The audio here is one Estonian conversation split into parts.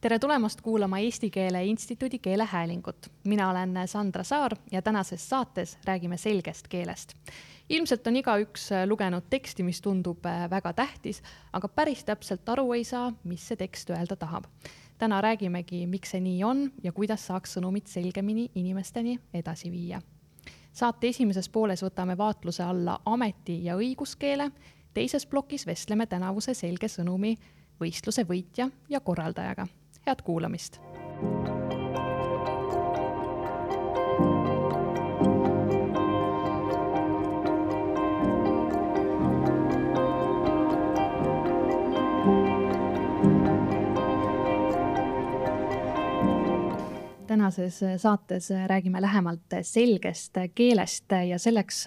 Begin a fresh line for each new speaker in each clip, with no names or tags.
tere tulemast kuulama Eesti Keele Instituudi keelehäälingut. mina olen Sandra Saar ja tänases saates räägime selgest keelest. ilmselt on igaüks lugenud teksti, mis tundub väga tähtis, aga päris täpselt aru ei saa, mis see tekst öelda tahab. täna räägimegi, miks see nii on ja kuidas saaks sõnumit selgemini inimesteni edasi viia. saate esimeses pooles võtame vaatluse alla ameti- ja õiguskeele, teises plokis vestleme tänavuse selge sõnumi võistluse võitja ja korraldajaga head kuulamist tänases saates räägime lähemalt selgest keelest ja selleks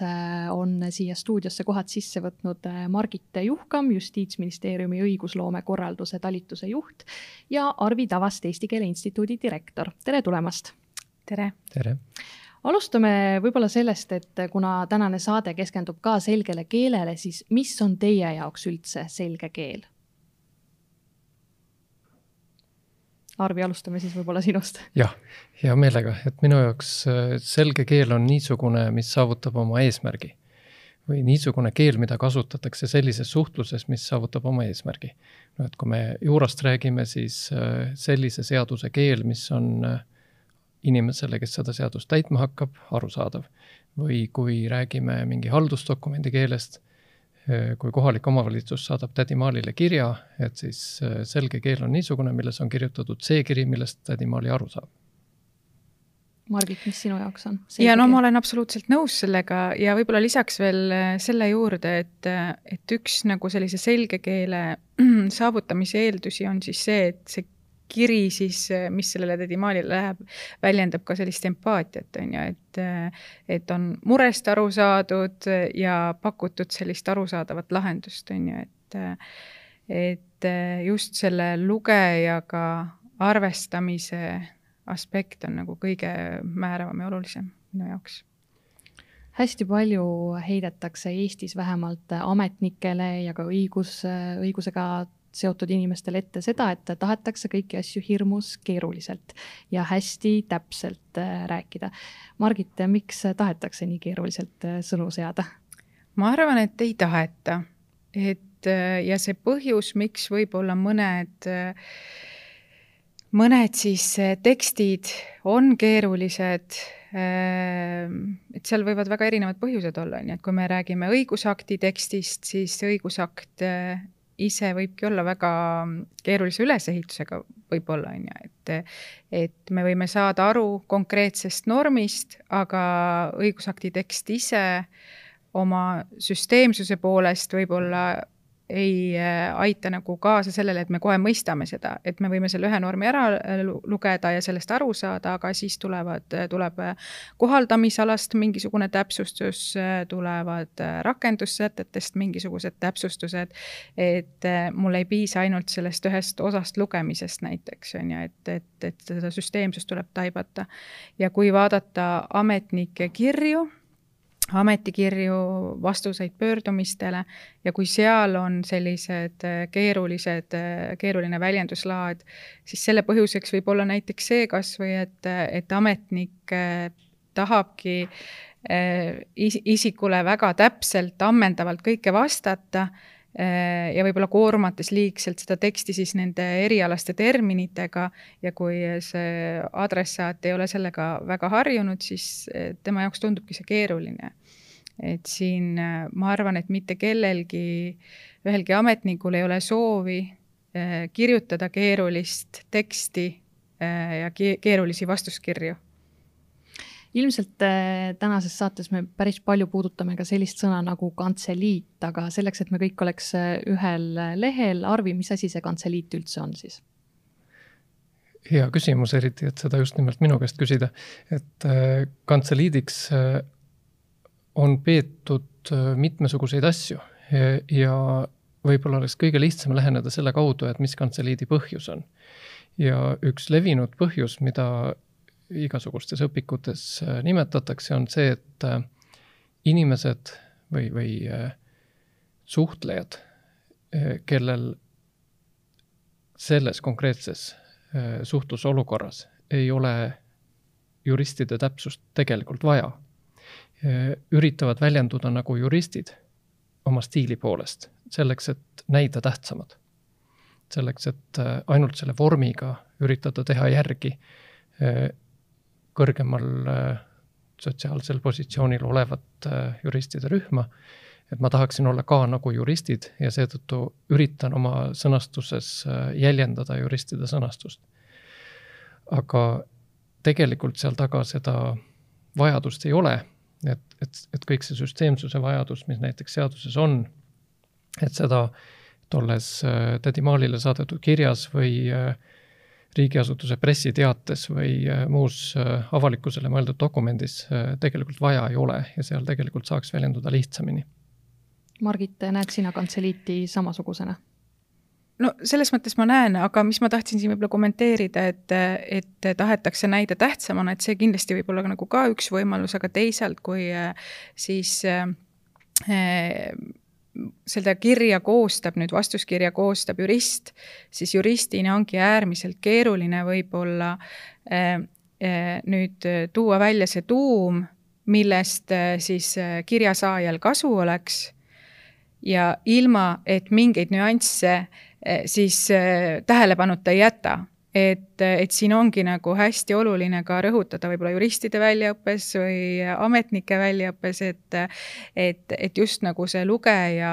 on siia stuudiosse kohad sisse võtnud Margit Juhkam, Justiitsministeeriumi õigusloome korralduse talituse juht ja Arvi Tavast, Eesti Keele Instituudi direktor. tere tulemast!
tere!
tere!
alustame võib-olla sellest, et kuna tänane saade keskendub ka selgele keelele, siis mis on teie jaoks üldse selge keel? Arvi, alustame siis võib-olla sinust.
jah, hea meelega, et minu jaoks äh, selge keel on niisugune, mis saavutab oma eesmärgi. või niisugune keel, mida kasutatakse sellises suhtluses, mis saavutab oma eesmärgi. no et kui me juurast räägime, siis äh, sellise seaduse keel, mis on äh, inimesele, kes seda seadust täitma hakkab, arusaadav. või kui räägime mingi haldusdokumendi keelest kui kohalik omavalitsus saadab tädimaalile kirja, et siis äh, selge keel on niisugune, milles on kirjutatud see kiri, millest tädimaali aru saab.
Margit, mis sinu jaoks on?
ja no ma olen absoluutselt nõus sellega ja võib-olla lisaks veel äh, selle juurde, et, et üks nagu sellise selge keele saavutamise eeldusi on siis see, et see kiri siis, mis sellele tädimaalile läheb, väljendab ka sellist empaatiat, on ju, et et on murest aru saadud ja pakutud sellist arusaadavat lahendust, on ju, et et just selle lugejaga arvestamise aspekt on nagu kõige määravam ja olulisem minu jaoks.
Hästi palju heidetakse Eestis vähemalt ametnikele ja ka õigus, õigusega seotud inimestele ette seda, et tahetakse kõiki asju hirmus keeruliselt ja hästi täpselt äh, rääkida. Margit, miks tahetakse nii keeruliselt äh, sõnu seada?
ma arvan, et ei taheta, et äh, ja see põhjus, miks võib-olla mõned mõned siis tekstid on keerulised, et seal võivad väga erinevad põhjused olla, on ju, et kui me räägime õigusakti tekstist, siis õigusakt ise võibki olla väga keerulise ülesehitusega võib-olla, on ju, et et me võime saada aru konkreetsest normist, aga õigusakti tekst ise oma süsteemsuse poolest võib olla ei äh, aita nagu kaasa sellele, et me kohe mõistame seda, et me võime selle ühe normi ära äh, lugeda ja sellest aru saada, aga siis tulevad, äh, tuleb kohaldamisalast mingisugune täpsustus, tulevad rakendussätetest mingisugused täpsustused, et mul ei piisa ainult sellest ühest osast lugemisest näiteks, on ju, et, et, et seda süsteemsust tuleb taibata. ja kui vaadata ametnike kirju, ametikirju, vastuseid pöördumistele ja kui seal on sellised äh, keerulised, äh, keeruline väljenduslaad, siis selle põhjuseks võib olla näiteks see kas või et, et ametnik äh, tahabki isikule väga täpselt, ammendavalt kõike vastata ja võib-olla koormates liigselt seda teksti siis nende erialaste terminitega ja kui see adressaat ei ole sellega väga harjunud, siis tema jaoks tundubki see keeruline. Et siin ma arvan, et mitte kellelgi, ühelgi ametnikul ei ole soovi äh, kirjutada keerulist teksti äh, ja keerulisi vastuskirju
ilmselt äh, tänases saates me päris palju puudutame ka sellist sõna nagu kantseliit, aga selleks, et me kõik oleks ühel lehel, Arvi, mis asi see kantseliit üldse on siis?
hea küsimus, eriti, et seda just nimelt minu käest küsida. et kantseliidiks on peetud äh, mitmesuguseid asju ja võib-olla oleks kõige lihtsam läheneda selle kaudu, et mis kantseliidi põhjus on. ja üks levinud põhjus, mida igasugustes õpikutes äh, nimetatakse, on see, et äh, inimesed või, või suhtlejad, kellel selles konkreetses suhtlusolukorras ei ole juristide täpsust tegelikult vaja. üritavad väljenduda nagu juristid oma stiili poolest, selleks, et näida tähtsamad. selleks, et ainult selle vormiga üritada teha järgi kõrgemal sotsiaalsel positsioonil olevat juristide rühma et ma tahaksin olla ka nagu juristid ja seetõttu üritan oma sõnastuses äh, jäljendada juristide sõnastust. aga tegelikult seal taga seda vajadust ei ole, et, et, et kõik see süsteemsuse vajadus, mis näiteks seaduses on, et seda tolles äh, tädi Maalile saadetud kirjas või äh, riigiasutuse pressiteates või muus avalikkusele mõeldud dokumendis tegelikult vaja ei ole ja seal tegelikult saaks väljenduda lihtsamini
Margit, näed sina kantseliiti samasugusena?
no selles mõttes ma näen, aga mis ma tahtsin siin võib-olla kommenteerida, et, et tahetakse näida tähtsamana, et see kindlasti võib olla nagu ka üks võimalus, aga teisalt, kui siis äh, seda kirja koostab, nüüd vastuskirja koostab jurist, siis juristina ongi äärmiselt keeruline võib-olla äh, äh, nüüd tuua välja see tuum, millest äh, siis äh, kirjasaajal kasu oleks. Ja ilma, et mingeid nüansse eh, siis eh, tähelepanuta ei jäta. Et, et siin ongi nagu hästi oluline ka rõhutada võib-olla juristide väljaõppes või ametnike väljaõppes, et et, et just nagu see lugeja,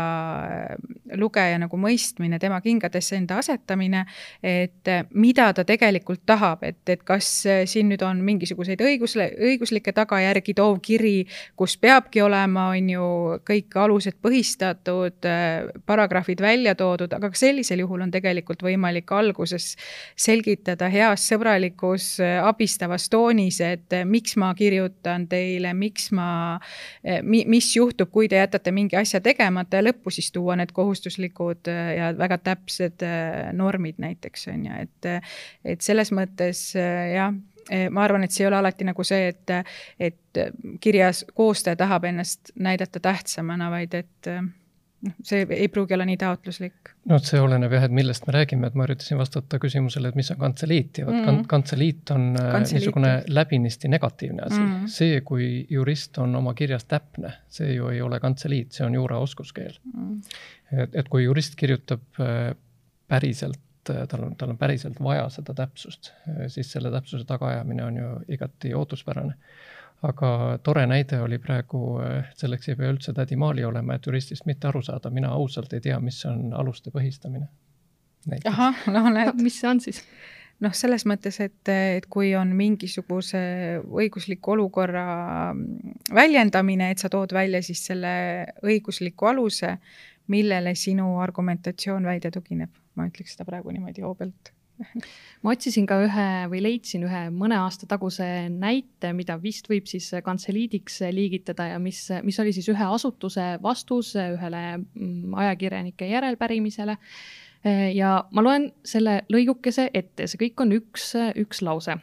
lugeja nagu mõistmine, tema kingadesse enda asetamine, et mida ta tegelikult tahab, et, et kas siin nüüd on mingisuguseid õigus, õiguslikke tagajärgi toov kiri, kus peabki olema, on ju, kõik alused põhistatud, paragrahvid välja toodud, aga ka sellisel juhul on tegelikult võimalik alguses selgitada heas sõbralikus abistavas toonis, et miks ma kirjutan teile, miks ma, mi-, mis juhtub, kui te jätate mingi asja tegemata ja lõppu siis tuua need kohustuslikud ja väga täpsed normid näiteks, on ju, et et selles mõttes jah, ma arvan, et see ei ole alati nagu see, et, et kirjas koostaja tahab ennast näidata tähtsamana, vaid et noh, see ei pruugi olla nii taotluslik.
no see oleneb jah, et millest me räägime, et ma üritasin vastata küsimusele, et mis on kantseliit ja vot mm. kantseliit on äh, kantseliit. niisugune läbinisti negatiivne asi mm.. see, kui jurist on oma kirjas täpne, see ju ei ole kantseliit, see on juura oskuskeel mm.. et, et kui jurist kirjutab äh, päriselt äh, tal on, tal on päriselt vaja seda täpsust, siis selle täpsuse tagaajamine on ju igati ootuspärane aga tore näide oli praegu, äh, selleks ei pea üldse tädi Maali olema, et juristist mitte aru saada, mina ausalt ei tea, mis on aluste põhistamine.
ahah, no näed.
mis see on siis?
noh, selles mõttes, et, et kui on mingisuguse õigusliku olukorra väljendamine, et sa tood välja siis selle õigusliku aluse, millele sinu argumentatsioon väide tugineb. ma ütleks seda praegu niimoodi hoobelt
ma otsisin ka ühe või leidsin ühe mõne aasta taguse näite, mida vist võib siis kantseliidiks liigitada ja mis, mis oli siis ühe asutuse vastus ühele mm, ajakirjanike järelpärimisele. ja ma loen selle lõigukese ette, see kõik on üks, üks lause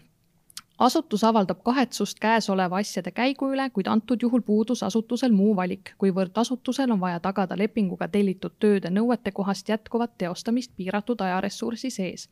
asutus avaldab kahetsust käesoleva asjade käigu üle, kuid antud juhul puudus asutusel muu valik, kuivõrd asutusel on vaja tagada lepinguga tellitud tööde nõuetekohast jätkuvat teostamist piiratud ajaressursi sees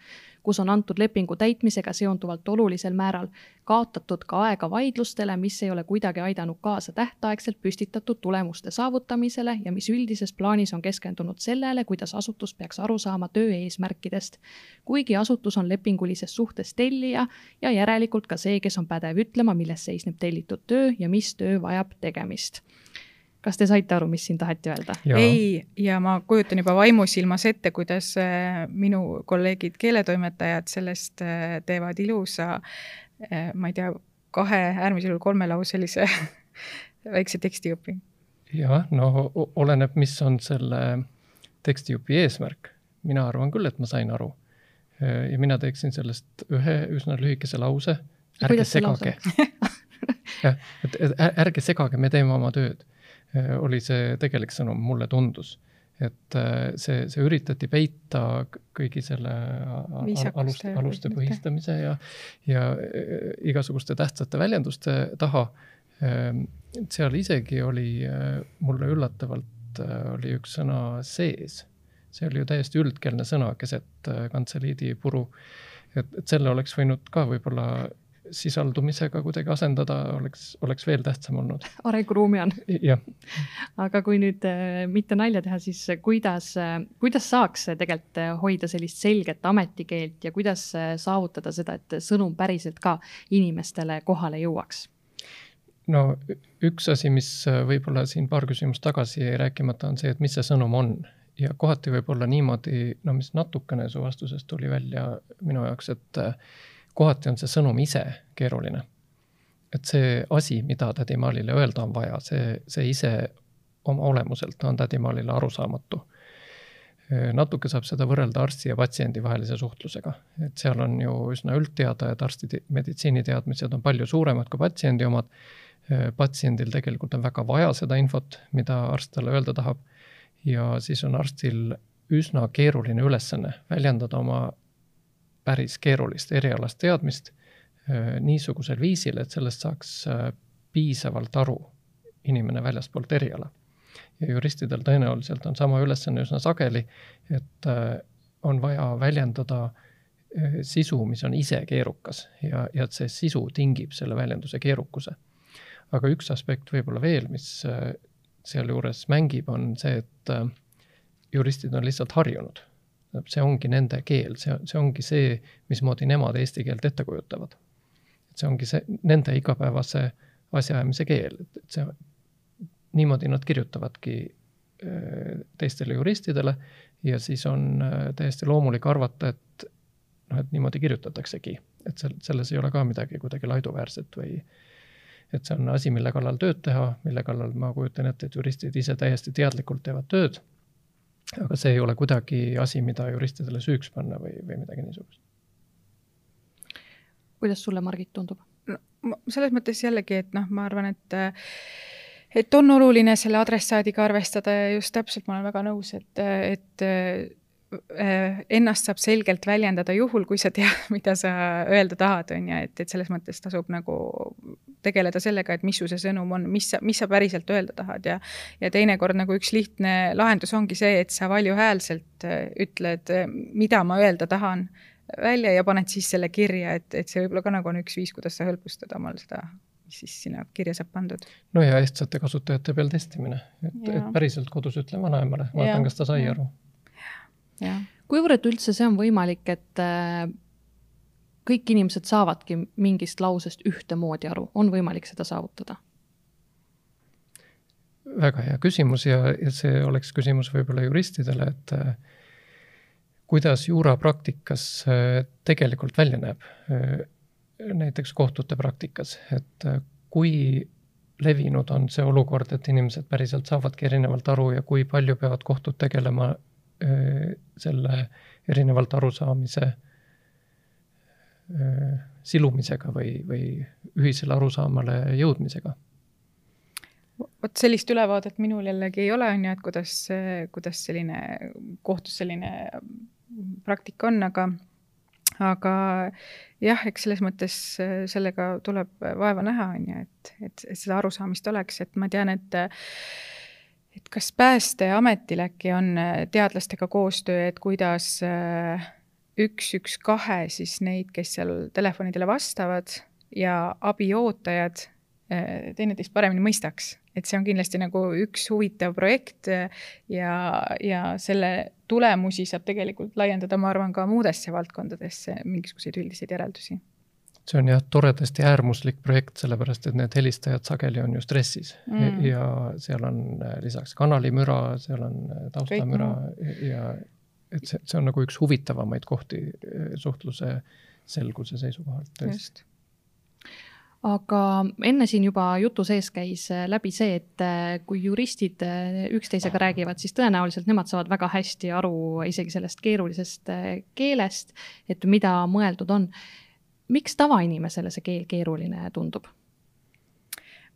kus on antud lepingu täitmisega seonduvalt olulisel määral kaotatud ka aega vaidlustele, mis ei ole kuidagi aidanud kaasa tähtaegselt püstitatud tulemuste saavutamisele ja mis üldises plaanis on keskendunud sellele, kuidas asutus peaks aru saama töö eesmärkidest. kuigi asutus on lepingulises suhtes tellija ja järelikult ka see, kes on pädev ütlema, milles seisneb tellitud töö ja mis töö vajab tegemist kas te saite aru, mis siin taheti öelda?
ei, ja ma kujutan juba vaimusilmas ette, kuidas äh, minu kolleegid keeletoimetajad sellest äh, teevad ilusa, äh, ma ei tea, kahe, äärmisel juhul kolmelauselise väikse tekstijupi.
jah, no oleneb, mis on selle tekstijupi eesmärk. mina arvan küll, et ma sain aru. ja mina teeksin sellest ühe üsna lühikese lause. ärge segage. jah, et ärge segage, me teeme oma tööd Äh, oli see tegelik sõnum, mulle tundus. Et äh, see, see üritati peita kõigi selle aluste, aluste põhistamise ja, ja äh, igasuguste tähtsate väljenduste taha. Ähm, seal isegi oli mulle üllatavalt, oli üks sõna sees. see oli ju täiesti üldkeelne sõna keset kantseliidi puru et, et selle oleks võinud ka võib-olla sisaldumisega kuidagi asendada, oleks, oleks veel tähtsam olnud.
arenguruumi on.
jah.
aga kui nüüd äh, mitte nalja teha, siis kuidas, äh, kuidas saaks tegelikult äh, hoida sellist selget ametikeelt ja kuidas saavutada seda, et sõnum päriselt ka inimestele kohale jõuaks?
no üks asi, mis võib-olla siin paar küsimust tagasi jäi rääkimata, on see, et mis see sõnum on ja kohati võib olla niimoodi, no mis natukene su vastusest tuli välja minu jaoks, et kohati on see sõnum ise keeruline. et see asi, mida tädimaalile öelda on vaja, see, see ise oma olemuselt on tädimaalile arusaamatu. natuke saab seda võrrelda arsti ja patsiendi vahelise suhtlusega, et seal on ju üsna üldteada, et arsti meditsiiniteadmised on palju suuremad kui patsiendi omad. patsiendil tegelikult on väga vaja seda infot, mida arst talle öelda tahab. ja siis on arstil üsna keeruline ülesanne väljendada oma päris keerulist erialast teadmist äh, niisugusel viisil, et sellest saaks äh, piisavalt aru inimene väljastpoolt eriala. ja juristidel tõenäoliselt on sama ülesanne üsna sageli, et äh, on vaja väljendada sisu, mis on ise keerukas ja, ja et see sisu tingib selle väljenduse keerukuse. aga üks aspekt võib-olla veel, mis sealjuures mängib, on see, et juristid on lihtsalt harjunud see ongi nende keel, see, see ongi see, mismoodi nemad eesti keelt ette kujutavad. et see ongi see, nende igapäevase asjaajamise keel, et, see, niimoodi nad kirjutavadki teistele juristidele ja siis on täiesti loomulik arvata, et noh, et niimoodi kirjutataksegi, et sel-, selles ei ole ka midagi kuidagi laiduväärset või et see on asi, mille kallal tööd teha, mille kallal ma kujutan ette, et juristid ise täiesti teadlikult teevad tööd aga see ei ole kuidagi asi, mida juristidele süüks panna või, või midagi niisugust.
kuidas sulle, Margit, tundub?
no selles mõttes jällegi, et noh, ma arvan, et et on oluline selle adressaadiga arvestada ja just täpselt ma olen väga nõus, et, et ennast saab selgelt väljendada juhul, kui sa tead, mida sa öelda tahad, on ju, et, et selles mõttes tasub nagu tegeleda sellega, et mis su see sõnum on, mis sa, mis sa päriselt öelda tahad ja ja teinekord nagu üks lihtne lahendus ongi see, et sa valjuhäälselt äh, ütled, mida ma öelda tahan välja ja paned siis selle kirja, et, et see võib-olla ka nagu on üks viis, kuidas sa hõlbustada omal seda mis siis sinna kirja saab pandud.
no ja ehtsate kasutajate peal testimine, et, et päriselt kodus ütlen vanaemale, vaatan, kas ta sai ja. aru
kuivõrd üldse see on võimalik, et äh, kõik inimesed saavadki mingist lausest ühtemoodi aru, on võimalik seda saavutada?
väga hea küsimus ja, ja see oleks küsimus võib-olla juristidele, et äh, kuidas juurapraktikas äh, tegelikult välja näeb, näiteks kohtute praktikas, et kui levinud on see olukord, et inimesed päriselt saavadki erinevalt aru ja kui palju peavad kohtud tegelema selle erinevalt arusaamise silumisega või, või ühisele arusaamale jõudmisega.
Vot sellist ülevaadet minul jällegi ei ole, on ju, et kuidas, kuidas selline kohtus selline praktika on, aga aga jah, eks selles mõttes sellega tuleb vaeva näha, on ju, et, et, et seda arusaamist oleks, et ma tean, et et kas Päästeametil äkki on äh, teadlastega koostöö, et kuidas äh, üks, üks, kahe siis neid, kes seal telefonidele vastavad ja abiootajad äh, teineteist paremini mõistaks, et see on kindlasti nagu üks huvitav projekt ja, ja selle tulemusi saab tegelikult laiendada, ma arvan, ka muudesse valdkondadesse mingisuguseid üldiseid järeldusi
see on jah, toredasti äärmuslik projekt, sellepärast et need helistajad sageli on ju stressis. Mm. ja seal on äh, lisaks kanalimüra, seal on äh, taustamüra ja et see, see on nagu üks huvitavamaid kohti äh, suhtluse selguse seisukohalt tõesti.
Aga enne siin juba jutu sees käis läbi see, et kui juristid üksteisega räägivad, siis tõenäoliselt nemad saavad väga hästi aru isegi sellest keerulisest keelest, et mida mõeldud on miks tavainimesele see keel keeruline tundub?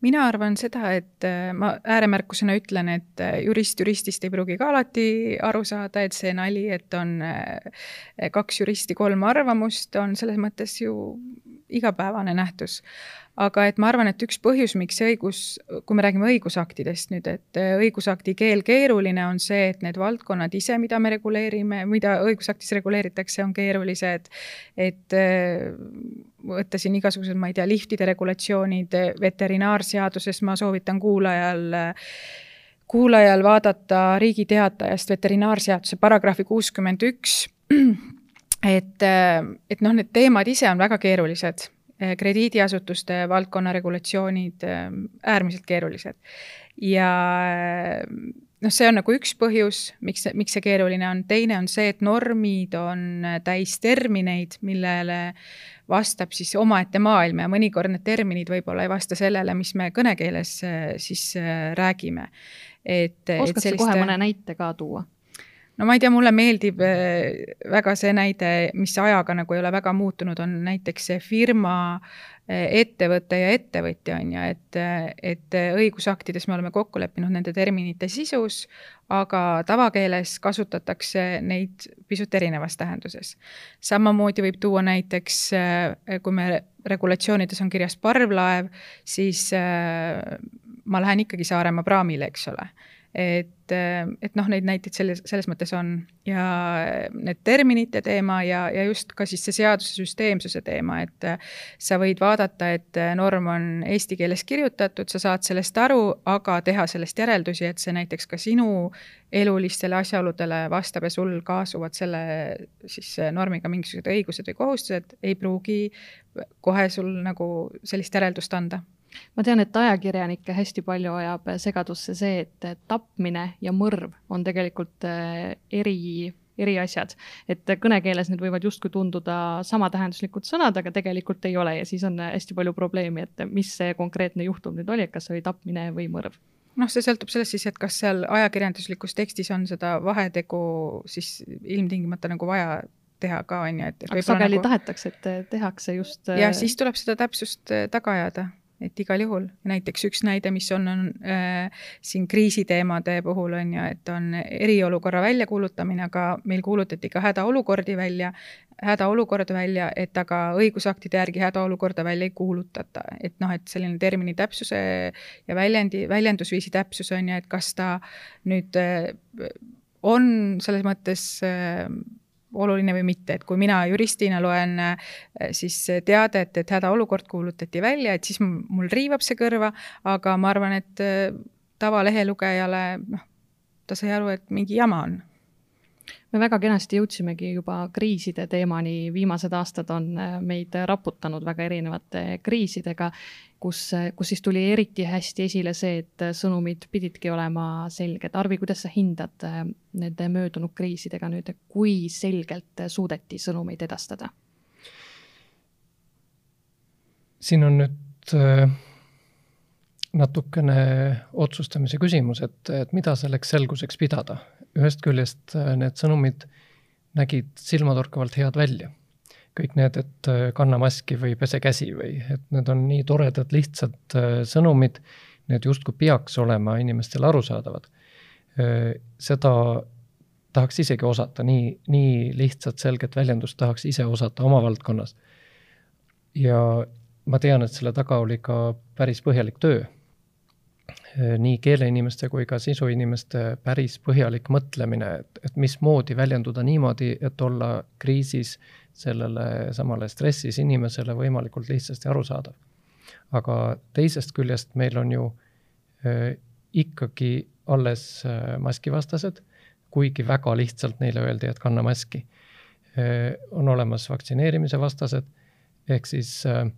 mina arvan seda, et äh, ma ääremärkusena ütlen, et äh, jurist juristist ei pruugi ka alati aru saada, et see nali, et on äh, kaks juristi, kolm arvamust, on selles mõttes ju igapäevane nähtus. Aga et ma arvan, et üks põhjus, miks õigus, kui me räägime õigusaktidest nüüd, et äh, õigusakti keel keeruline, on see, et need valdkonnad ise, mida me reguleerime, mida õigusaktis reguleeritakse, on keerulised. et äh, võtta siin igasugused, ma ei tea, liftide regulatsioonid veterinaarseaduses, ma soovitan kuulajal kuulajal vaadata Riigi Teatajast veterinaarseaduse paragrahvi kuuskümmend üks et, äh, et noh, need teemad ise on väga keerulised, äh, krediidiasutuste valdkonna regulatsioonid äh, äärmiselt keerulised. ja noh, see on nagu üks põhjus, miks, miks see keeruline on, teine on see, et normid on täis termineid, millele vastab siis omaette maailm ja mõnikord need terminid võib-olla ei vasta sellele, mis me kõnekeeles siis räägime.
et. oskad sa kohe mõne näite ka tuua?
No ma ei tea, mulle meeldib äh, väga see näide, mis ajaga nagu ei ole väga muutunud, on näiteks see firma, äh, ettevõte ja ettevõtja on ju, et, et õigusaktides me oleme kokku leppinud nende terminite sisus, aga tavakeeles kasutatakse neid pisut erinevas tähenduses. samamoodi võib tuua näiteks, äh, kui me regulatsioonides on kirjas parvlaev, siis ma lähen ikkagi Saaremaa praamile, eks ole et, et noh, neid näiteid selles, selles mõttes on. Ja need terminite teema ja, ja just ka siis see seaduse süsteemsuse teema, et sa võid vaadata, et norm on eesti keeles kirjutatud, sa saad sellest aru, aga teha sellest järeldusi, et see näiteks ka sinu elulistele asjaoludele vastab ja sul kaasuvad selle siis normiga mingisugused õigused või kohustused, ei pruugi kohe sul nagu sellist järeldust anda
ma tean, et ajakirjanikke hästi palju ajab segadusse see, et tapmine ja mõrv on tegelikult äh, eri, eri asjad. et kõnekeeles need võivad justkui tunduda samatähenduslikud sõnad, aga tegelikult ei ole ja siis on hästi palju probleemi, et mis see konkreetne juhtum nüüd oli, et kas oli tapmine või mõrv
noh, see sõltub sellest siis, et kas seal ajakirjanduslikus tekstis on seda vahetegu siis ilmtingimata nagu vaja teha ka, on ju, et.
aga sageli nagu... tahetakse, et tehakse just.
ja siis tuleb seda täpsust taga ajada et igal juhul, näiteks üks näide, mis on, on äh, siin kriisiteemade puhul on ju, et on eriolukorra väljakuulutamine, aga meil kuulutati ka hädaolukordi välja, hädaolukord välja, et aga õigusaktide järgi hädaolukorda välja ei kuulutata, et noh, et selline termini täpsuse ja väljendi, väljendusviisi täpsus on ju, et kas ta nüüd äh, on selles mõttes äh, oluline või mitte, et kui mina juristina loen äh, siis teadet, et hädaolukord kuulutati välja, et siis mul riivab see kõrva, aga ma arvan, et äh, tavalehe lugejale, noh, ta sai aru, et mingi jama on
me väga kenasti jõudsimegi juba kriiside teemani, viimased aastad on äh, meid raputanud väga erinevate kriisidega, kus, kus siis tuli eriti hästi esile see, et sõnumid pididki olema selged. Arvi, kuidas sa hindad äh, nende möödunud kriisidega nüüd, kui selgelt suudeti sõnumeid edastada?
siin on nüüd äh, natukene otsustamise küsimus, et, et mida selleks selguseks pidada ühest küljest äh, need sõnumid nägid silmatorkavalt head välja. kõik need, et äh, kanna maski või pese käsi või, et need on nii toredad, lihtsad äh, sõnumid, need justkui peaks olema inimestele arusaadavad. seda tahaks isegi osata, nii, nii lihtsat, selget väljendust tahaks ise osata oma valdkonnas. ja ma tean, et selle taga oli ka päris põhjalik töö nii keeleinimeste kui ka sisuinimeste päris põhjalik mõtlemine, et, et mismoodi väljenduda niimoodi, et olla kriisis sellele samale stressis inimesele võimalikult lihtsasti arusaadav. aga teisest küljest meil on ju äh, ikkagi alles äh, maskivastased, kuigi väga lihtsalt neile öeldi, et kanna maski äh,. on olemas vaktsineerimise vastased, ehk siis äh,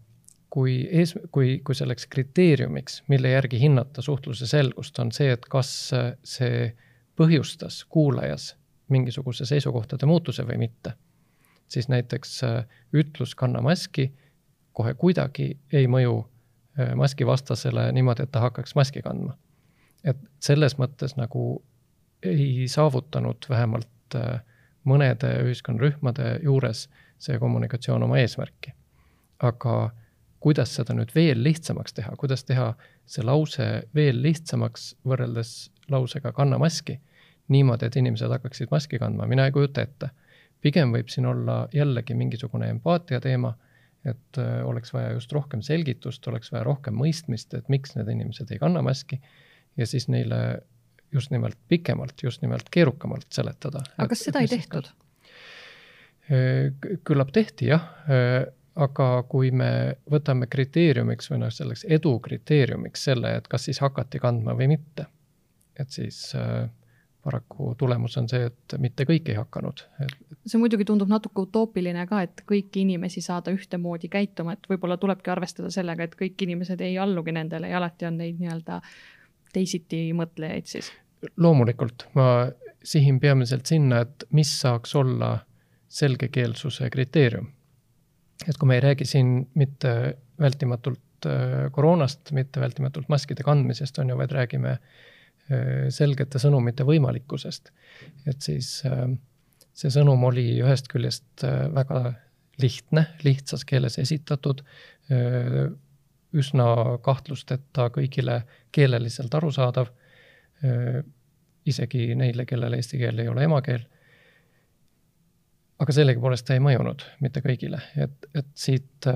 kui ees, kui, kui selleks kriteeriumiks, mille järgi hinnata suhtluse selgust, on see, et kas see põhjustas kuulajas mingisuguse seisukohtade muutuse või mitte, siis näiteks äh, ütlus kanna maski kohe kuidagi ei mõju äh, maskivastasele niimoodi, et ta hakkaks maski kandma. et selles mõttes nagu ei saavutanud vähemalt äh, mõnede ühiskonnarühmade juures see kommunikatsioon oma eesmärki. aga kuidas seda nüüd veel lihtsamaks teha, kuidas teha see lause veel lihtsamaks võrreldes lausega kanna maski, niimoodi, et inimesed hakkaksid maski kandma, mina ei kujuta ette. pigem võib siin olla jällegi mingisugune empaatia teema, et äh, oleks vaja just rohkem selgitust, oleks vaja rohkem mõistmist, et miks need inimesed ei kanna maski ja siis neile just nimelt pikemalt, just nimelt keerukamalt seletada.
aga kas seda ei tehtud?
Äh, küllap tehti jah, äh, aga kui me võtame kriteeriumiks või noh, selleks edu kriteeriumiks selle, et kas siis hakati kandma või mitte, et siis äh, paraku tulemus on see, et mitte kõik ei hakanud.
see muidugi tundub natuke utoopiline ka, et kõiki inimesi saada ühtemoodi käituma, et võib-olla tulebki arvestada sellega, et kõik inimesed ei allugi nendele ja alati on neid nii-öelda teisiti mõtlejaid siis.
loomulikult, ma sihin peamiselt sinna, et mis saaks olla selgekeelsuse kriteerium. Et kui me ei räägi siin mitte vältimatult äh, koroonast, mitte vältimatult maskide kandmisest, on ju, vaid räägime äh, selgete sõnumite võimalikkusest. et siis äh, see sõnum oli ühest küljest väga lihtne, lihtsas keeles esitatud, üsna kahtlusteta kõigile keeleliselt arusaadav, isegi neile, kellel eesti keel ei ole emakeel. Aga sellegipoolest ta ei mõjunud mitte kõigile, et, et siit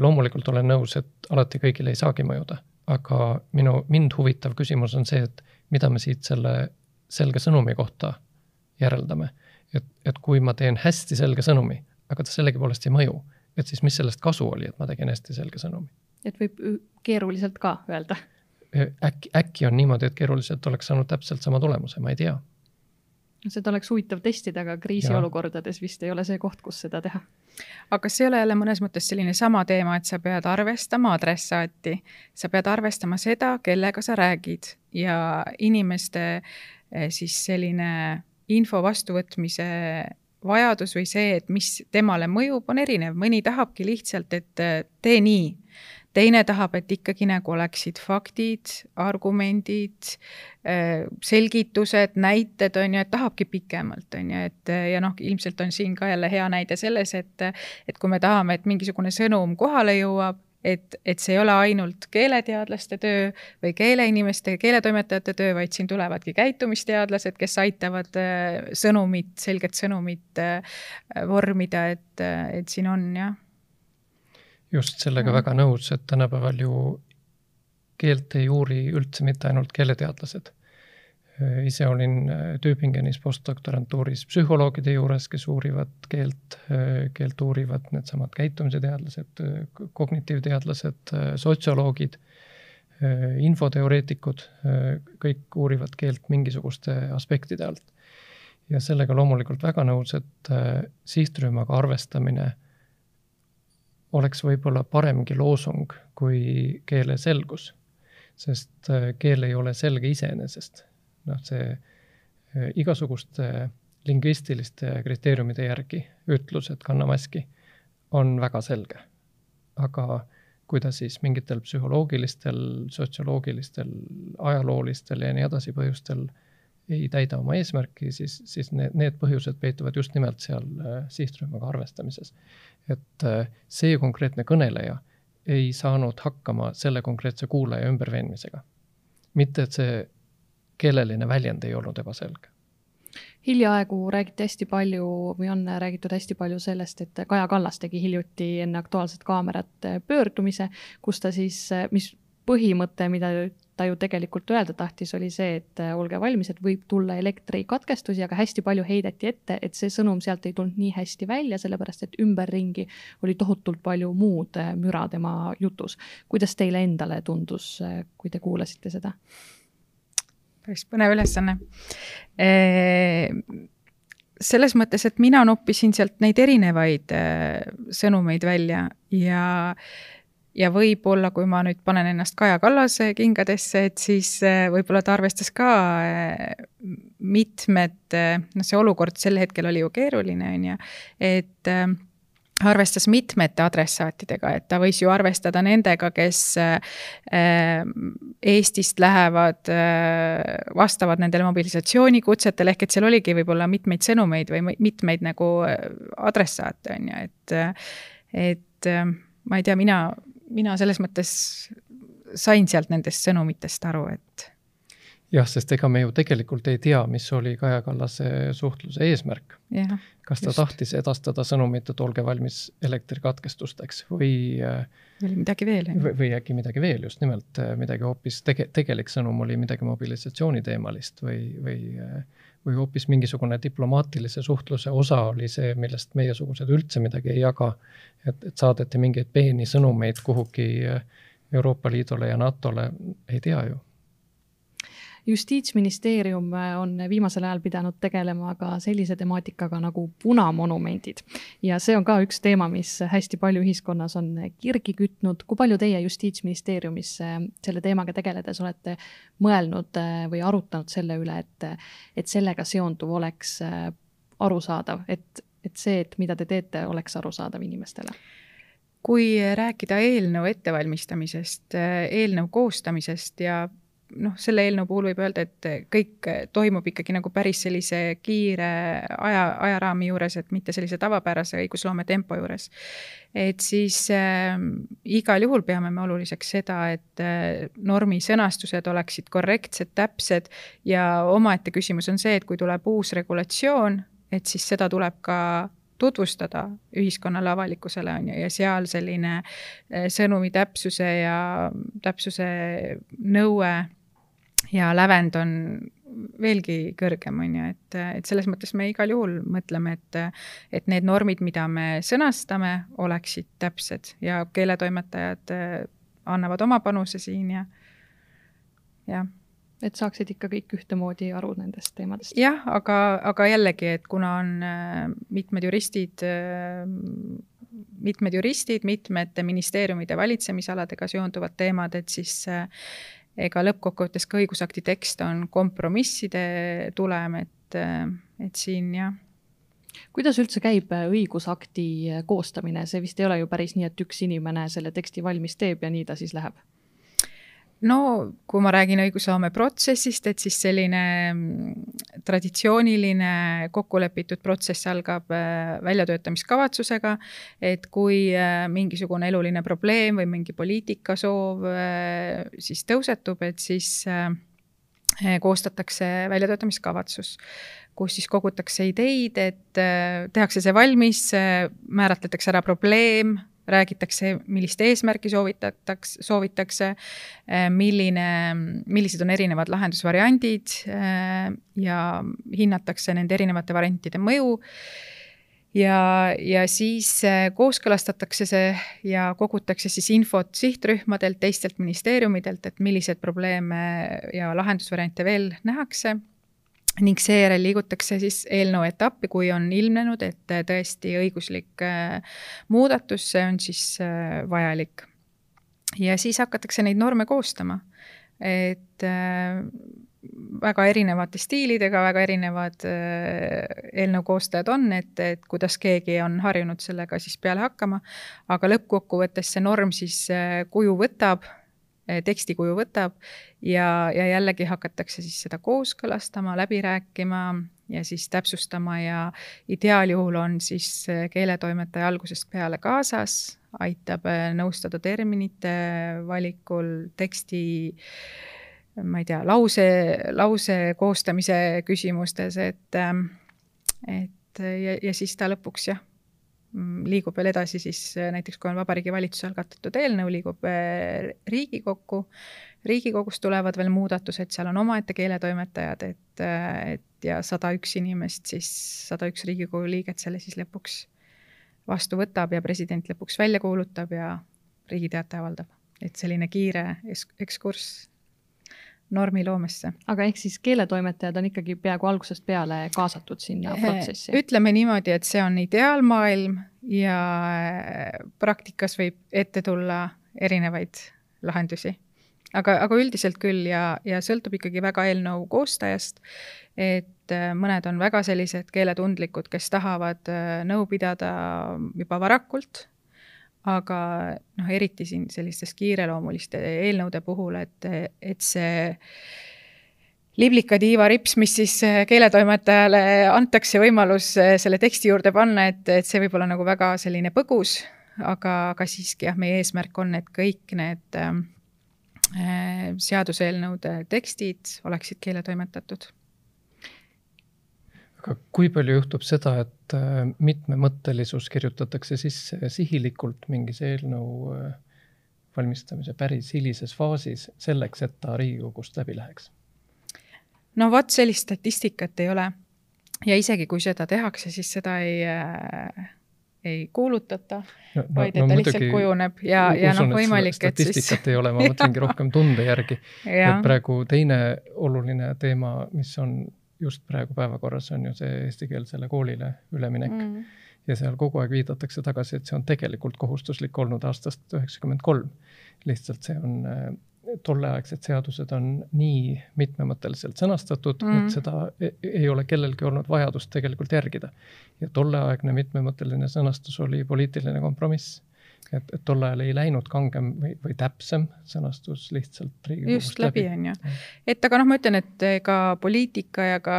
loomulikult olen nõus, et alati kõigile ei saagi mõjuda aga minu, mind huvitav küsimus on see, et mida me siit selle selge sõnumi kohta järeldame. et, et kui ma teen hästi selge sõnumi, aga ta sellegipoolest ei mõju, et siis mis sellest kasu oli, et ma tegin hästi selge sõnumi?
et võib keeruliselt ka öelda?
äkki, äkki on niimoodi, et keeruliselt oleks saanud täpselt sama tulemuse, ma ei tea
seda oleks huvitav testida, aga kriisiolukordades vist ei ole see koht, kus seda teha.
aga kas ei ole jälle mõnes mõttes selline sama teema, et sa pead arvestama adressaati, sa pead arvestama seda, kellega sa räägid. Ja inimeste eh, siis selline info vastuvõtmise vajadus või see, et mis temale mõjub, on erinev, mõni tahabki lihtsalt, et eh, tee nii teine tahab, et ikkagi nagu oleksid faktid, argumendid, äh, selgitused, näited, on ju, et tahabki pikemalt, on ju, et ja noh, ilmselt on siin ka jälle hea näide selles, et et kui me tahame, et mingisugune sõnum kohale jõuab, et, et see ei ole ainult keeleteadlaste töö või keeleinimeste, keeletoimetajate töö, vaid siin tulevadki käitumisteadlased, kes aitavad äh, sõnumit, selget sõnumit äh, vormida, et, et siin on jah
just sellega mm. väga nõus, et tänapäeval ju keelt ei uuri üldse mitte ainult keeleteadlased. ise olin äh, Tübingenis postdoktorantuuris psühholoogide juures, kes uurivad keelt, äh, keelt uurivad needsamad käitumise teadlased, kognitiivteadlased, sotsioloogid, infoteoreetikud, kõik uurivad keelt mingisuguste aspektide alt. ja sellega loomulikult väga nõus, et äh, sihtrühmaga arvestamine oleks võib-olla paremgi loosung kui keele selgus. sest äh, keel ei ole selge iseenesest. noh, see äh, igasuguste lingvistiliste kriteeriumide järgi ütlus, et kanna maski, on väga selge. aga kui ta siis mingitel psühholoogilistel, sotsioloogilistel, ajaloolistel ja nii edasi põhjustel ei täida oma eesmärki, siis, siis need, need põhjused peituvad just nimelt seal äh, sihtrühmaga arvestamises et äh, see konkreetne kõneleja ei saanud hakkama selle konkreetse kuulaja ümberveenmisega. mitte, et see keeleline väljend ei olnud ebaselge
hiljaaegu räägiti hästi palju või on räägitud hästi palju sellest, et Kaja Kallas tegi hiljuti enne Aktuaalset Kaamerat pöördumise, kus ta siis, mis põhimõte, mida ta ju tegelikult öelda tahtis, oli see, et äh, olge valmis, et võib tulla elektrikatkestusi, aga hästi palju heideti ette, et see sõnum sealt ei tulnud nii hästi välja, sellepärast et ümberringi oli tohutult palju muud äh, müra tema jutus. kuidas teile endale tundus, äh, kui te kuulasite seda?
päris põnev ülesanne selles mõttes, et mina noppisin sealt neid erinevaid sõnumeid välja ja ja võib-olla, kui ma nüüd panen ennast Kaja Kallase kingadesse, et siis äh, võib-olla ta arvestas ka äh, mitmed, äh, noh, see olukord sel hetkel oli ju keeruline, on ju, et arvestas mitmete adressaatidega, et ta võis ju arvestada nendega, kes Eestist lähevad, vastavad nendele mobilisatsioonikutsetele, ehk et seal oligi võib-olla mitmeid sõnumeid või mitmeid nagu adressaate, on ju, et, et ma ei tea, mina mina selles mõttes sain sealt nendest sõnumitest aru, et.
jah, sest ega me ju tegelikult ei tea, mis oli Kaja Kallase suhtluse eesmärk. kas ta just. tahtis edastada sõnumit, et olge valmis elektrikatkestusteks või
või midagi veel.
või, või äkki midagi veel, just nimelt midagi hoopis tege-, tegelik sõnum oli midagi mobilisatsiooniteemalist või, või või hoopis mingisugune diplomaatilise suhtluse osa oli see, millest meiesugused üldse midagi ei jaga, et, et saadeti mingeid peeni sõnumeid kuhugi Euroopa Liidule ja NATO-le, ei tea ju
justiitsministeerium äh, on viimasel ajal pidanud tegelema ka sellise temaatikaga nagu punamonumendid. ja see on ka üks teema, mis hästi palju ühiskonnas on kirgi kütnud. kui palju teie Justiitsministeeriumis äh, selle teemaga tegeledes olete mõelnud äh, või arutanud selle üle, et, et sellega seonduv oleks arusaadav, et, et see, et mida te teete, oleks arusaadav inimestele?
kui rääkida eelnõu ettevalmistamisest, eelnõu koostamisest ja noh, selle eelnõu puhul võib öelda, et kõik toimub ikkagi nagu päris sellise kiire aja, ajaraami juures, et mitte sellise tavapärase õigusloome tempo juures. et siis äh, igal juhul peame me oluliseks seda, et äh, normi sõnastused oleksid korrektsed, täpsed ja omaette küsimus on see, et kui tuleb uus regulatsioon, et siis seda tuleb ka tutvustada ühiskonnale, avalikkusele, on ju, ja seal selline äh, sõnumi täpsuse ja täpsuse nõue ja lävend on veelgi kõrgem, on ju, et, et selles mõttes me igal juhul mõtleme, et, et need normid, mida me sõnastame, oleksid täpsed ja keeletoimetajad äh, annavad oma panuse siin ja, jah
et saaksid ikka kõik ühtemoodi aru nendest teemadest.
jah, aga, aga jällegi, et kuna on äh, mitmed juristid, äh, mitmed juristid, mitmete ministeeriumide valitsemisaladega seonduvad teemad, et siis ega lõppkokkuvõttes ka õigusakti tekst on kompromisside tulem, et, et siin jah.
kuidas üldse käib õigusakti koostamine, see vist ei ole ju päris nii, et üks inimene selle teksti valmis teeb ja nii ta siis läheb?
No kui ma räägin õigusloome protsessist, et siis selline mm, traditsiooniline kokkulepitud protsess algab äh, väljatöötamiskavatsusega, et kui äh, mingisugune eluline probleem või mingi poliitikasoov äh, siis tõusetub, et siis koostatakse väljatöötamiskavatsus, kus siis kogutakse ideid, et tehakse see valmis, määratletakse ära probleem, räägitakse, millist eesmärki soovitatakse, soovitakse, äh, milline, millised on erinevad lahendusvariandid äh, ja hinnatakse nende erinevate variantide mõju. ja, ja siis äh, kooskõlastatakse see ja kogutakse siis infot sihtrühmadelt, teistelt ministeeriumidelt, et milliseid probleeme ja lahendusvariante veel nähakse ning seejärel liigutakse siis eelnõu etappi, kui on ilmnenud, et äh, tõesti õiguslik äh, muudatus, see on siis äh, vajalik. ja siis hakatakse neid norme koostama. et väga erinevate stiilidega, väga erinevad eelnõu koostajad on, et, et kuidas keegi on harjunud sellega siis peale hakkama, aga lõppkokkuvõttes see norm siis kuju võtab tekstikuju võtab ja, ja jällegi hakatakse siis seda kooskõlastama, läbi rääkima ja siis täpsustama ja ideaaljuhul on siis eh, keeletoimetaja algusest peale kaasas, aitab eh, nõustada terminite valikul, teksti ma ei tea, lause, lause koostamise küsimustes, et, et ja, ja siis ta lõpuks jah liigub veel edasi siis äh, näiteks, kui on Vabariigi Valitsuse algatatud eelnõu, liigub äh, Riigikokku, Riigikogust tulevad veel muudatused, seal on omaette keeletoimetajad, et, äh, et ja sada üks inimest siis, sada üks Riigikogu liiget selle siis lõpuks vastu võtab ja president lõpuks välja kuulutab ja Riigi Teataja avaldab. et selline kiire ekskurss normiloomesse.
aga ehk siis keeletoimetajad on ikkagi peaaegu algusest peale kaasatud sinna eh, protsessi?
ütleme niimoodi, et see on ideaalmaailm ja praktikas võib ette tulla erinevaid lahendusi. aga, aga üldiselt küll ja, ja sõltub ikkagi väga eelnõu koostajast, et eh, mõned on väga sellised keeletundlikud, kes tahavad eh, nõu pidada juba varakult aga noh, eriti siin sellistes kiireloomuliste eelnõude puhul, et, et see liblika tiivarips, mis siis keeletoimetajale antakse võimalus selle teksti juurde panna, et, et see võib olla nagu väga selline põgus, aga, aga siiski jah, meie eesmärk on, et kõik need seaduseelnõude tekstid oleksid keeletoimetatud
aga kui palju juhtub seda, et äh, mitmemõttelisus kirjutatakse sisse sihilikult mingis eelnõu äh, valmistamise päris hilises faasis selleks, et ta Riigikogust läbi läheks?
no vot, sellist statistikat ei ole. ja isegi kui seda tehakse, siis seda ei äh, ei kuulutata no,, vaid et ta lihtsalt kujuneb ja, ja noh, võimalik,
et siis. statistikat ei ole, ma mõtlengi rohkem tunde järgi et praegu teine oluline teema, mis on just praegu päevakorras on ju see eestikeelsele koolile üleminek mm. ja seal kogu aeg viidatakse tagasi, et see on tegelikult kohustuslik olnud aastast üheksakümmend kolm. lihtsalt see on, äh, tolleaegsed seadused on nii mitmemõtteliselt sõnastatud mm., et seda e-, ei ole kellelgi olnud vajadust tegelikult järgida. ja tolleaegne mitmemõtteline sõnastus oli poliitiline kompromiss et, et tol ajal ei läinud kangem või, või täpsem sõnastus lihtsalt
just läbi, on ju. et aga noh, ma ütlen, et ega poliitika ja ka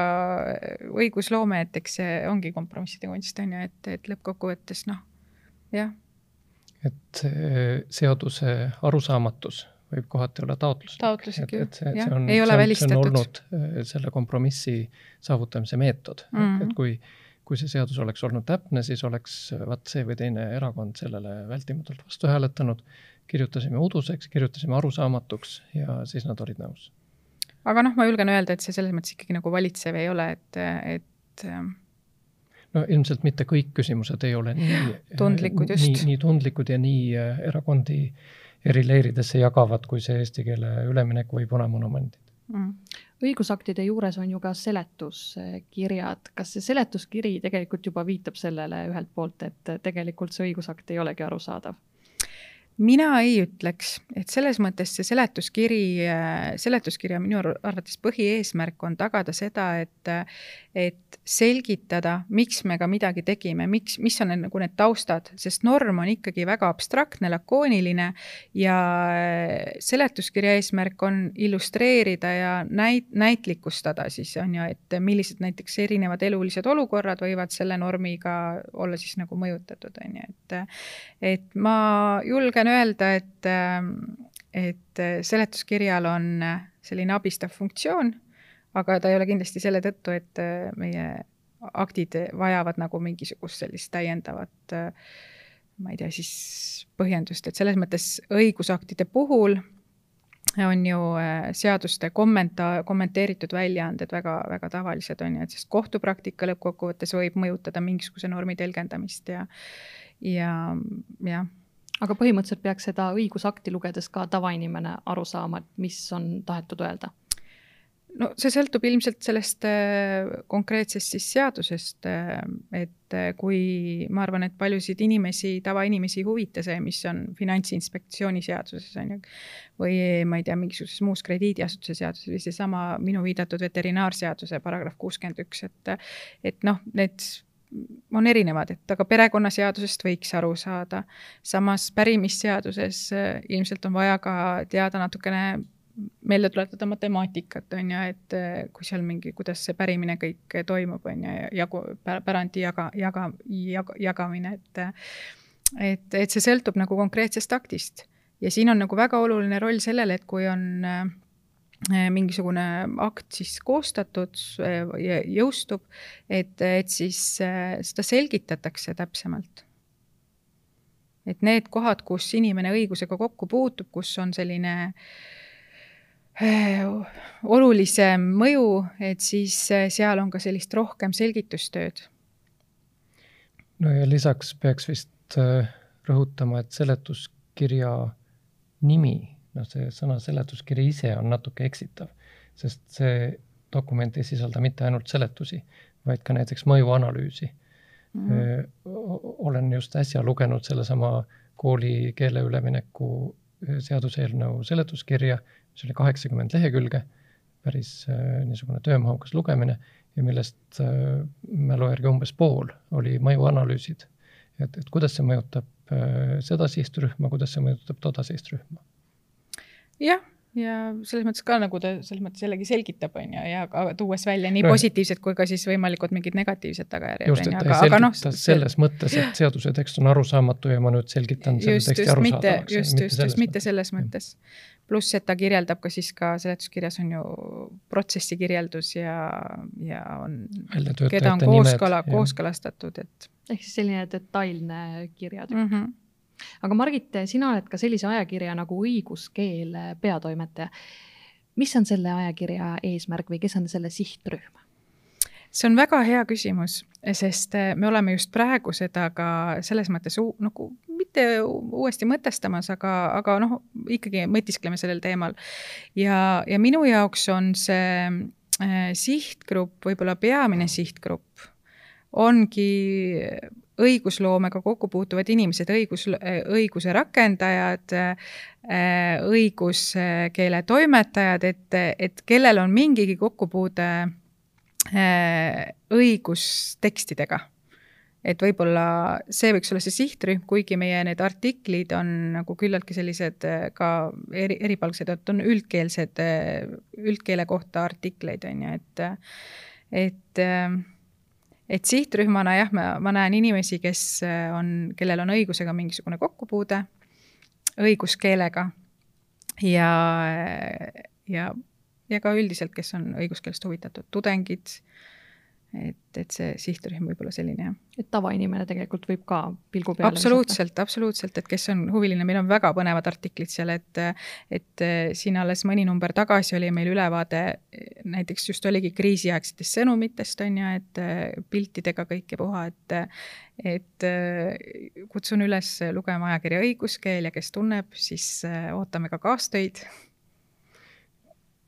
õigusloome, et eks see ongi kompromisside kunst, on ju, et, et lõppkokkuvõttes noh, jah.
et seaduse arusaamatus võib kohati olla taotluslik.
taotluslik,
jah. on olnud äh, selle kompromissi saavutamise meetod mm, -hmm. et, et kui kui see seadus oleks olnud täpne, siis oleks vaat see või teine erakond sellele vältimatult vastu hääletanud. kirjutasime uduseks, kirjutasime arusaamatuks ja siis nad olid nõus.
aga noh, ma julgen öelda, et see selles mõttes ikkagi nagu valitsev ei ole, et, et ähm,
no ilmselt mitte kõik küsimused ei ole nii
tundlikud just.
nii, nii tundlikud ja nii äh, erakondi eri leeridesse jagavad, kui see eesti keele üleminek või punamonumendid mm
õigusaktide juures on ju ka seletuskirjad, kas see seletuskiri tegelikult juba viitab sellele ühelt poolt, et tegelikult see õigusakt ei olegi arusaadav?
Mina ei ütleks, et selles mõttes see seletuskiri, seletuskirja minu arvates põhieesmärk on tagada seda, et, et selgitada, miks me ka midagi tegime, miks, mis on need, nagu need taustad, sest norm on ikkagi väga abstraktne, lakooniline ja seletuskirja eesmärk on illustreerida ja näit-, näitlikustada siis on ju, et millised näiteks erinevad elulised olukorrad võivad selle normiga olla siis nagu mõjutatud, on ju, et et ma julgen julgen öelda, et, ähm, et seletuskirjal on selline abistav funktsioon, aga ta ei ole kindlasti selle tõttu, et äh, meie aktid vajavad nagu mingisugust sellist täiendavat äh, ma ei tea, siis põhjendust, et selles mõttes õigusaktide puhul on ju äh, seaduste kommenta-, kommenteeritud väljaanded väga, väga tavalised, on ju, et sest kohtupraktika lõppkokkuvõttes võib mõjutada mingisuguse normi tõlgendamist ja, ja jah
aga põhimõtteliselt peaks seda õigusakti lugedes ka tavainimene aru saama, et mis on tahetud öelda?
no see sõltub ilmselt sellest äh, konkreetsest siis seadusest, äh, et äh, kui ma arvan, et paljusid inimesi, tavainimesi ei huvita see, mis on Finantsinspektsiooni seaduses, on ju, või ma ei tea, mingisuguses muus krediidiasutuse seaduses või seesama minu viidatud veterinaarseaduse paragrahv kuuskümmend üks, et et noh, need on erinevad, et aga perekonnaseadusest võiks aru saada. samas pärimisseaduses äh, ilmselt on vaja ka teada natukene meelde tuletada matemaatikat, on ju, et äh, kui seal mingi, kuidas see pärimine kõik toimub, on ju, jagu, pärandi jaga, jaga, jaga, jagamine, et et, et see sõltub nagu konkreetsest aktist. ja siin on nagu väga oluline roll sellele, et kui on äh, mingisugune akt siis koostatud eh, ja jõustub, et, et siis eh, seda selgitatakse täpsemalt. et need kohad, kus inimene õigusega kokku puutub, kus on selline olulisem mõju, et siis seal on ka sellist rohkem selgitustööd.
no ja lisaks peaks vist rõhutama, et seletuskirja nimi noh, see sõna seletuskiri ise on natuke eksitav, sest see dokument ei sisalda mitte ainult seletusi, vaid ka näiteks mõjuanalüüsi mm. -hmm. olen just äsja lugenud sellesama kooli keele ülemineku seaduseelnõu seletuskirja, mis oli kaheksakümmend lehekülge, päris niisugune töömahukas lugemine ja millest mälu järgi umbes pool oli mõjuanalüüsid. et, et kuidas see mõjutab seda sihtrühma, kuidas see mõjutab toda sihtrühma
jah, ja selles mõttes ka nagu ta selles mõttes jällegi selgitab, on ju, ja ka tuues välja nii
No.
positiivsed kui ka siis võimalikud mingid negatiivsed tagajärjed,
just,
on
et ta
aga,
ei
aga noh.
selgita selles mõttes, et seaduse tekst on arusaamatu ja ma nüüd selgitan selle
just,
teksti arusaadavaks.
just, just, just mitte selles mõttes. pluss, et ta kirjeldab ka siis ka seletuskirjas on ju protsessi kirjeldus ja, ja on, keda on kooskõla, kooskõlastatud, et
ehk siis selline detailne kirjatükk
mm. -hmm.
Aga Margit, sina oled ka sellise ajakirja nagu Õiguskeel peatoimetaja. mis on selle ajakirja eesmärk või kes on selle sihtrühm?
see on väga hea küsimus, sest me oleme just praegu seda ka selles mõttes nagu mitte uuesti mõtestamas, aga, aga noh, ikkagi mõtiskleme sellel teemal. ja, ja minu jaoks on see äh, sihtgrupp, võib-olla peamine sihtgrupp ongi õigusloomega kokku puutuvad inimesed, õigus, õiguse rakendajad, õiguskeele toimetajad, et, et kellel on mingigi kokkupuude õigustekstidega. et võib-olla see võiks olla see sihtrühm, kuigi meie need artiklid on nagu küllaltki sellised ka eri, eripalgsed, et on üldkeelsed, üldkeele kohta artikleid, on ju, et, et et sihtrühmana jah, ma, ma näen inimesi, kes on, kellel on õigusega mingisugune kokkupuude, õiguskeelega ja, ja, ja ka üldiselt, kes on õiguskeelest huvitatud, tudengid. Et, et see sihtrühm võib olla selline jah.
et tavainimene tegelikult võib ka pilgu peale
absoluutselt, absoluutselt, et kes on huviline, meil on väga põnevad artiklid seal, et et siin alles mõni number tagasi oli meil ülevaade, näiteks just oligi kriisiaegsetest sõnumitest, on ju, et piltidega kõik ja puha, et et kutsun üles lugema ajakirja Õiguskeel ja kes tunneb, siis ootame ka kaastöid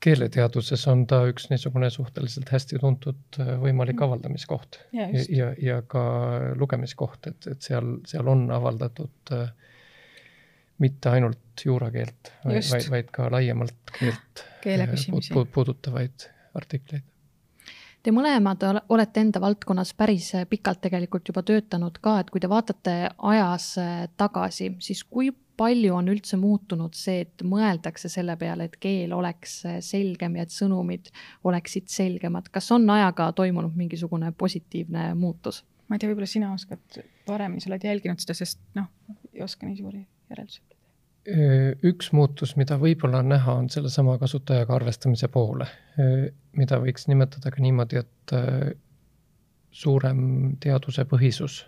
keeleteaduses on ta üks niisugune suhteliselt hästi tuntud
Mm.
võimalik avaldamiskoht
ja,
ja, ja, ja ka lugemiskoht, et, et seal, seal on avaldatud äh, mitte ainult juurakeelt, vaid, vaid ka laiemalt keelt
keeleküsimusi
puud, puudutavaid artikleid.
Te mõlemad olete enda valdkonnas päris pikalt tegelikult juba töötanud ka, et kui te vaatate ajas tagasi, siis kui palju on üldse muutunud see, et mõeldakse selle peale, et keel oleks selgem ja et sõnumid oleksid selgemad. kas on ajaga toimunud mingisugune positiivne muutus?
ma ei tea, võib-olla sina oskad paremini, sa oled jälginud seda, sest noh, ei oska nii suuri järeldusi.
üks muutus, mida võib-olla on näha, on sellesama kasutajaga arvestamise poole, mida võiks nimetada ka niimoodi, et suurem teadusepõhisus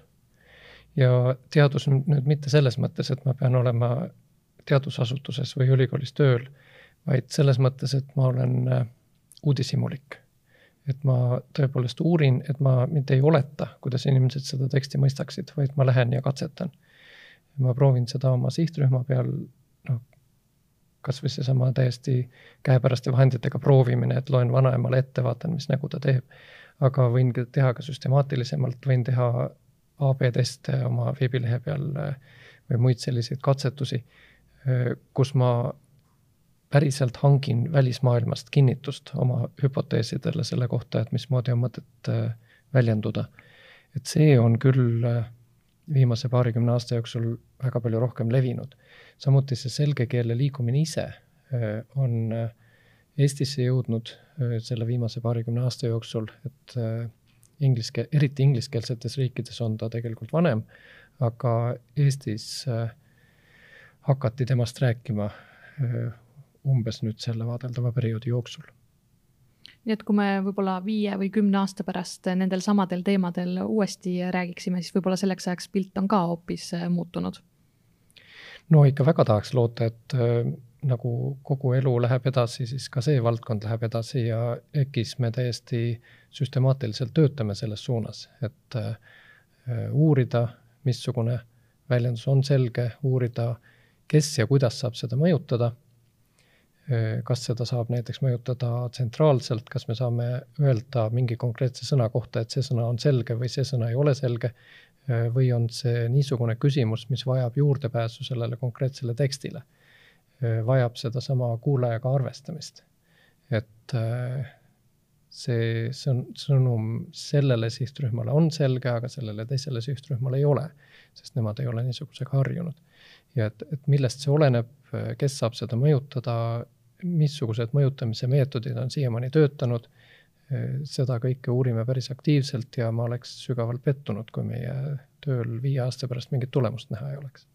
ja teadus nüüd mitte selles mõttes, et ma pean olema teadusasutuses või ülikoolis tööl, vaid selles mõttes, et ma olen äh, uudishimulik. et ma tõepoolest uurin, et ma mitte ei oleta, kuidas inimesed seda teksti mõistaksid, vaid ma lähen ja katsetan. ma proovin seda oma sihtrühma peal, noh, kas või seesama täiesti käepäraste vahenditega proovimine, et loen vanaemale ette, vaatan, mis nägu ta teeb. aga võin teha ka süstemaatilisemalt, võin teha AB-teste oma veebilehe peal või muid selliseid katsetusi, kus ma päriselt hangin välismaailmast kinnitust oma hüpoteesidele selle kohta, et mismoodi on mõtet väljenduda. et see on küll viimase paarikümne aasta jooksul väga palju rohkem levinud. samuti see selge keele liikumine ise on Eestisse jõudnud selle viimase paarikümne aasta jooksul, et ingliske-, eriti ingliskeelsetes riikides on ta tegelikult vanem, aga Eestis hakati temast rääkima umbes nüüd selle vaadeldava perioodi jooksul.
nii et kui me võib-olla viie või kümne aasta pärast nendel samadel teemadel uuesti räägiksime, siis võib-olla selleks ajaks pilt on ka hoopis muutunud?
no ikka väga tahaks loota, et äh, nagu kogu elu läheb edasi, siis ka see valdkond läheb edasi ja EKIS me täiesti süstemaatiliselt töötame selles suunas, et äh, uurida, missugune väljendus on selge, uurida, kes ja kuidas saab seda mõjutada. kas seda saab näiteks mõjutada tsentraalselt, kas me saame öelda mingi konkreetse sõna kohta, et see sõna on selge või see sõna ei ole selge. või on see niisugune küsimus, mis vajab juurdepääsu sellele konkreetsele tekstile vajab sedasama kuulajaga arvestamist. et see sõn-, sõnum sellele sihtrühmale on selge, aga sellele teisele sihtrühmale ei ole, sest nemad ei ole niisugusega harjunud. ja et, et millest see oleneb, kes saab seda mõjutada, missugused mõjutamise meetodid on siiamaani töötanud, seda kõike uurime päris aktiivselt ja ma oleks sügavalt pettunud, kui meie tööl viie aasta pärast mingit tulemust näha ei oleks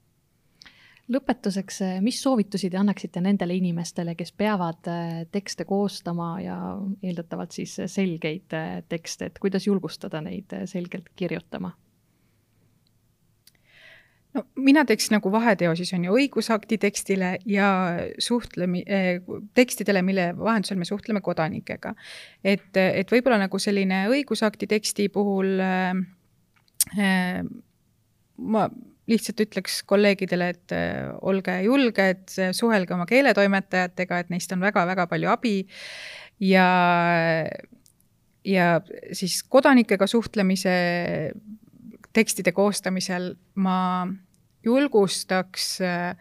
lõpetuseks, mis soovitusi te annaksite nendele inimestele, kes peavad äh, tekste koostama ja eeldatavalt siis selgeid äh, tekste, et kuidas julgustada neid selgelt kirjutama?
no mina teeks nagu vaheteo siis on ju õigusakti tekstile ja suhtlemi- eh,, tekstidele, mille vahendusel me suhtleme kodanikega. et, et võib-olla nagu selline õigusakti teksti puhul eh, ma lihtsalt ütleks kolleegidele, et äh, olge julged, suhelge oma keeletoimetajatega, et neist on väga-väga palju abi. Ja, ja siis kodanikega suhtlemise tekstide koostamisel ma julgustaks äh,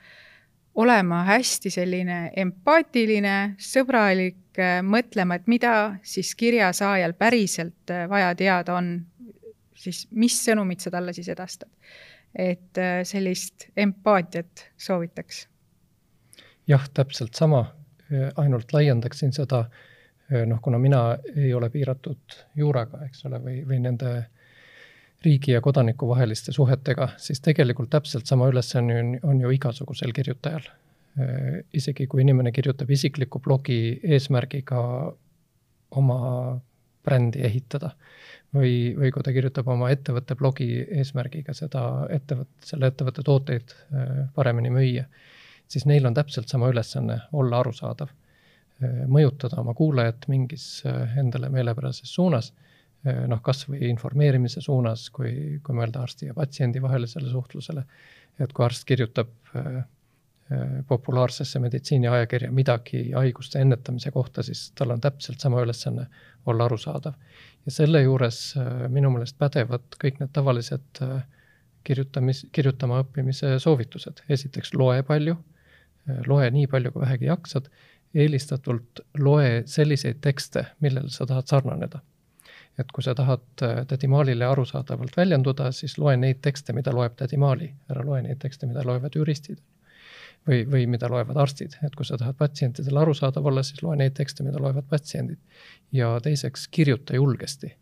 olema hästi selline empaatiline, sõbralik, äh, mõtlema, et mida siis kirjasaajal päriselt vaja teada on, siis mis sõnumit sa talle siis edastad et äh, sellist empaatiat soovitaks.
jah, täpselt sama, äh, ainult laiendaksin seda, äh, noh, kuna mina ei ole piiratud juuraga, eks ole, või, või nende riigi ja kodaniku vaheliste suhetega, siis tegelikult täpselt sama ülesanne on, on ju igasugusel kirjutajal. isegi kui inimene kirjutab isikliku blogi eesmärgiga oma brändi ehitada. Või, või kui ta kirjutab oma ettevõtte blogi eesmärgiga seda ettevõtte, selle ettevõtte tooteid äh, paremini müüa, siis neil on täpselt sama ülesanne olla arusaadav, äh, mõjutada oma kuulajat mingis äh, endale meelepärases suunas, noh, kas või informeerimise suunas, kui, kui mõelda arsti ja patsiendi vahelisele suhtlusele, et kui arst kirjutab populaarsesse meditsiiniajakirja midagi haiguste ennetamise kohta, siis tal on täpselt sama ülesanne olla arusaadav ja selle juures äh, minu meelest pädevad kõik need tavalised äh, kirjutamis, kirjutama õppimise soovitused. esiteks loe palju, äh, loe nii palju, kui vähegi jaksad, eelistatult loe selliseid tekste, millele sa tahad sarnaneda. et kui sa tahad tädi Maalile arusaadavalt väljenduda, siis loe neid tekste, mida loeb tädi Maali, ära loe neid tekste, mida loevad juristid või, või mida loevad arstid, et kui sa tahad patsientidele arusaadav olla, siis loe neid tekste, mida loevad patsiendid. ja teiseks, kirjuta julgesti,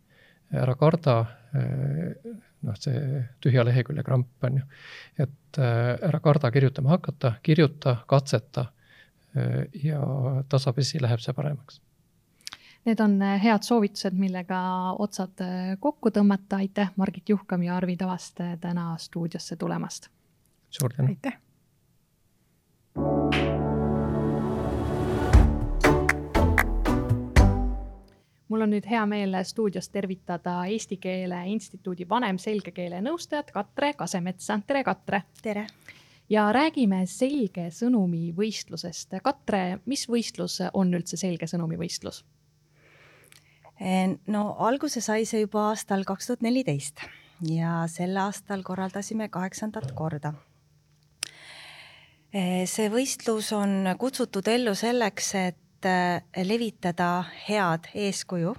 ära karda, eh, noh, see tühja lehekülje kramp on ju, et eh, ära karda kirjutama hakata, kirjuta, katseta eh, ja tasapisi läheb see paremaks
Need on head soovitused, millega otsad kokku tõmmata. aitäh, Margit Juhkam ja Arvi Tavast täna stuudiosse tulemast.
suur tänu.
aitäh
mul on nüüd hea meel stuudios tervitada Eesti Keele Instituudi vanemselgekeele nõustajat Katre Kasemetsa. tere, Katre!
tere!
ja räägime selge sõnumi võistlusest. Katre, mis võistlus on üldse selge sõnumi võistlus?
no alguse sai see juba aastal kaks tuhat neliteist ja sel aastal korraldasime kaheksandat korda Eh, see võistlus on kutsutud ellu selleks, et eh, levitada head eeskuju,